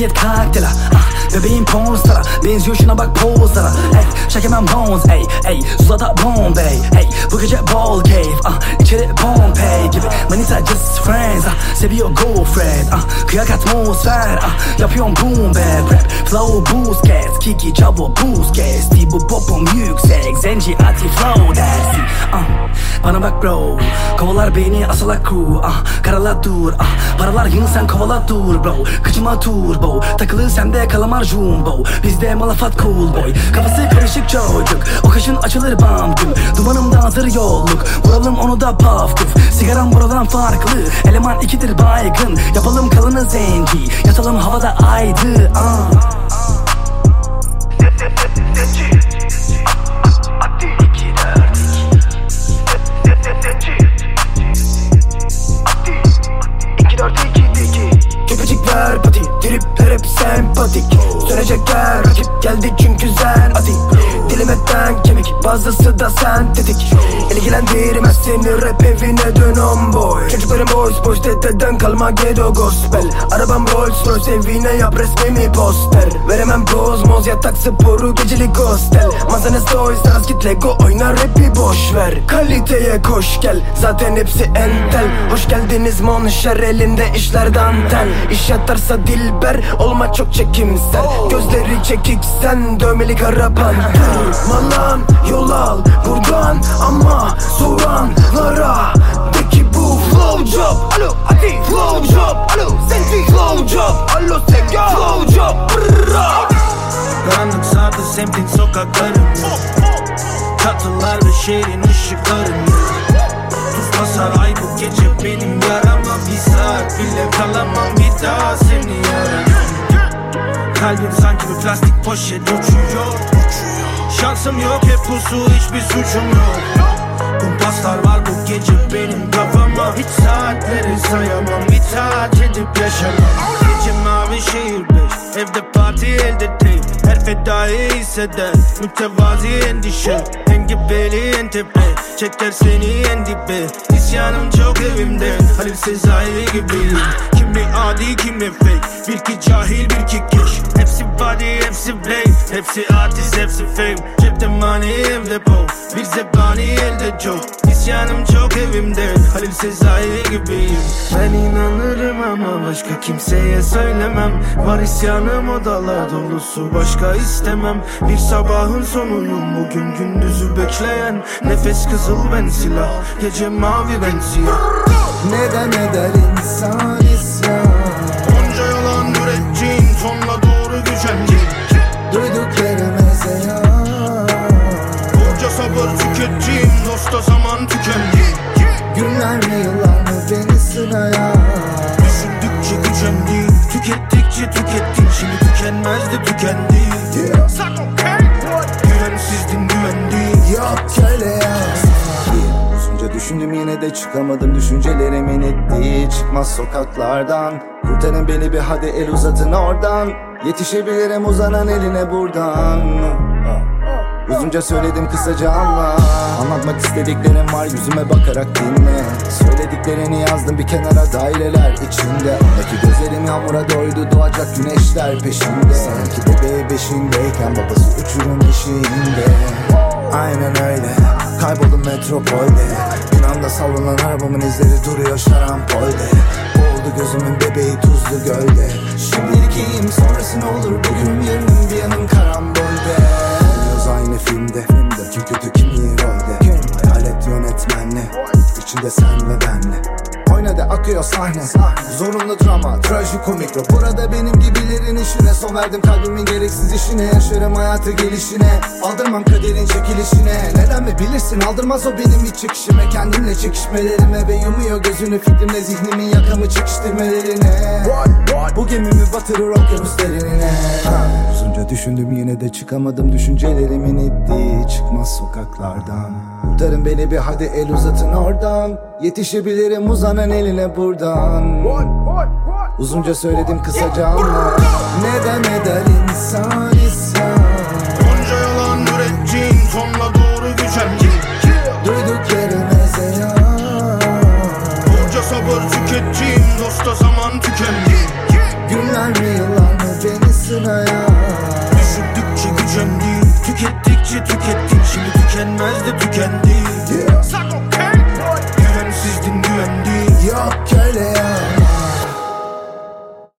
ah Privyet kaktela ah Bebeğim pornstara Benziyor şuna bak pozlara Ey çekemem bones. Ey ey Zulada Bombay ey Bu gece ball cave. Ah İçeri Pompey gibi. Manita just friends. Ah Seviyor girlfriend. Ah Kıyak atmosfer. Ah Yapıyorum boom bap rap. Flow gas Kiki çabuk boost gas Tibu popom yüksek Zenci ati flow dersi ah Bana bak bro. Kovalar beni asala crew. Ah Karala dur. Ah Paralar yığın sen kovala dur bro. Kıçıma turbo. Takılı sende kalamar Jumbo Bizde malafat cool boy Kafası karışık çocuk O kaşın açılır bam güm Dumanımda hazır yolluk Vuralım onu da paf kuf Sigaram buradan farklı Eleman ikidir baygın Yapalım kalını zenci Yatalım havada aydı ah. Köpecik ver pati Trip sempatik. Sönecekler rakip geldi çünkü sen atik. Dilim etten kemik bazısı da sentetik. İlgilendirmez seni rap evine dön on boy Çocuklarım boys boys dededen kalma ghetto gospel. Arabam Rolls Royce evine yap resmimi poster. Veremem kozmoz yatak sporu gecelik hostel. Masanız toys taras git lego oyna rapi boş ver. Kaliteye koş gel zaten hepsi entel. Hoş geldiniz monşer elinde işler dantel. İş yatarsa dilber olma çok çekimsel. Gözleri çekik sen dövmeli kara panter Malan yol al. Buradan ama soranlara De ki bu flow job. Alo hadi flow job. Alo senti. Flow job. Alo sevgi. Flow job. Karanlık sardı semtin sokaklarını Çatılar ve şehrin ışıklarını Tuz basar ay bu gece benim yarama. Bir saat bile kalamam. Bir daha seni yaramam Kalbim sanki bir plastik poşet uçuyor. Şansım yok hep pusu hiçbir suçum yok. Kumpaslar var bu gece benim kafama. Hiç saatleri sayamam itaat edip yaşamam. Gece mavi şehir beş Evde parti elde değil Her fedayı hisseder Mütevazi endişe. Engebeli en tepe. Çeker seni en dibe. İsyanım çok evimde. Halil Sezai gibiyim Kimi adi kimi fake. Bir ki cahil bir ki keş Hepsi body hepsi blame Hepsi artist hepsi fame. Cepte money evde po Bir zebani elde çok İsyanım çok evimde. Halil Sezai gibiyim. Ben inanırım ama başka kimseye söylemem. Var isyanım odalar dolusu. Başka istemem. Bir sabahın sonuyum bugün gündüzü bekleyen. Nefes kızıl ben silah. Gece mavi ben siyah. Neden eder insan tükettiğim dosta zaman tükendi. Günler mi yıllar mı beni sınaya? Düşündükçe gücendim Tükettikçe tükettim. Şimdi tükenmezdi tükendi. Güvensizdin güvendi. Yok köle ya. Uzunca düşündüm yine de çıkamadım. Düşüncelerimin ettiği çıkmaz sokaklardan. Kurtarın beni bir hadi el uzatın oradan. Yetişebilirim uzanan eline buradan Uzunca söyledim kısaca anla. Anlatmak istediklerim var yüzüme bakarak dinle. Söylediklerini yazdım bir kenara daireler içinde. Ondaki gözlerim yağmura doydu doğacak güneşler peşinde. Sanki bebeği beşindeyken babası uçurum eşiğinde. Aynen öyle Kayboldum metropolde. Bir anda savrulan arabamın izleri duruyor şarampolde. Oldu gözümün bebeği tuzlu gölde. Şimdilik iyiyim sonrası ne olur? Bugün yarınım bir yanım aynı filmde. Kim kötü kim iyi rolde? Hayalet yönetmenle. İçinde sen ve benle Oynadı akıyor sahne. Zorunlu drama, trajikomik rap Burada benim gibilerin işine Son verdim kalbimin gereksiz işine. Yaşarım hayatı gelişine Aldırmam kaderin çekilişine. Neden mi bilirsin aldırmaz o benim hiç çekişime Kendimle çekişmelerime Ve yumuyor gözünü fikrimle Zihnimin yakamı çekiştirmelerine. Bu gemimi batırır okyanus derinine Uzunca düşündüm yine de çıkamadım. Düşüncelerimin ittiği çıkmaz sokaklardan Kurtarın beni bir hadi el uzatın oradan. Yetişebilirim uzanan eline buradan. Uzunca söyledim kısaca ama Neden eder insan isyan? Onca yalan ürettiğin tonla doğru gücendim Duyduklarımıza ya Bunca sabır tükettiğim dosta zaman tükendi. Günler mi yıllar mı beni sınaya Düşündükçe gücendim Tükettikçe tükenmezdi tükendi. Yeah. Güvensizdim güvendi Yok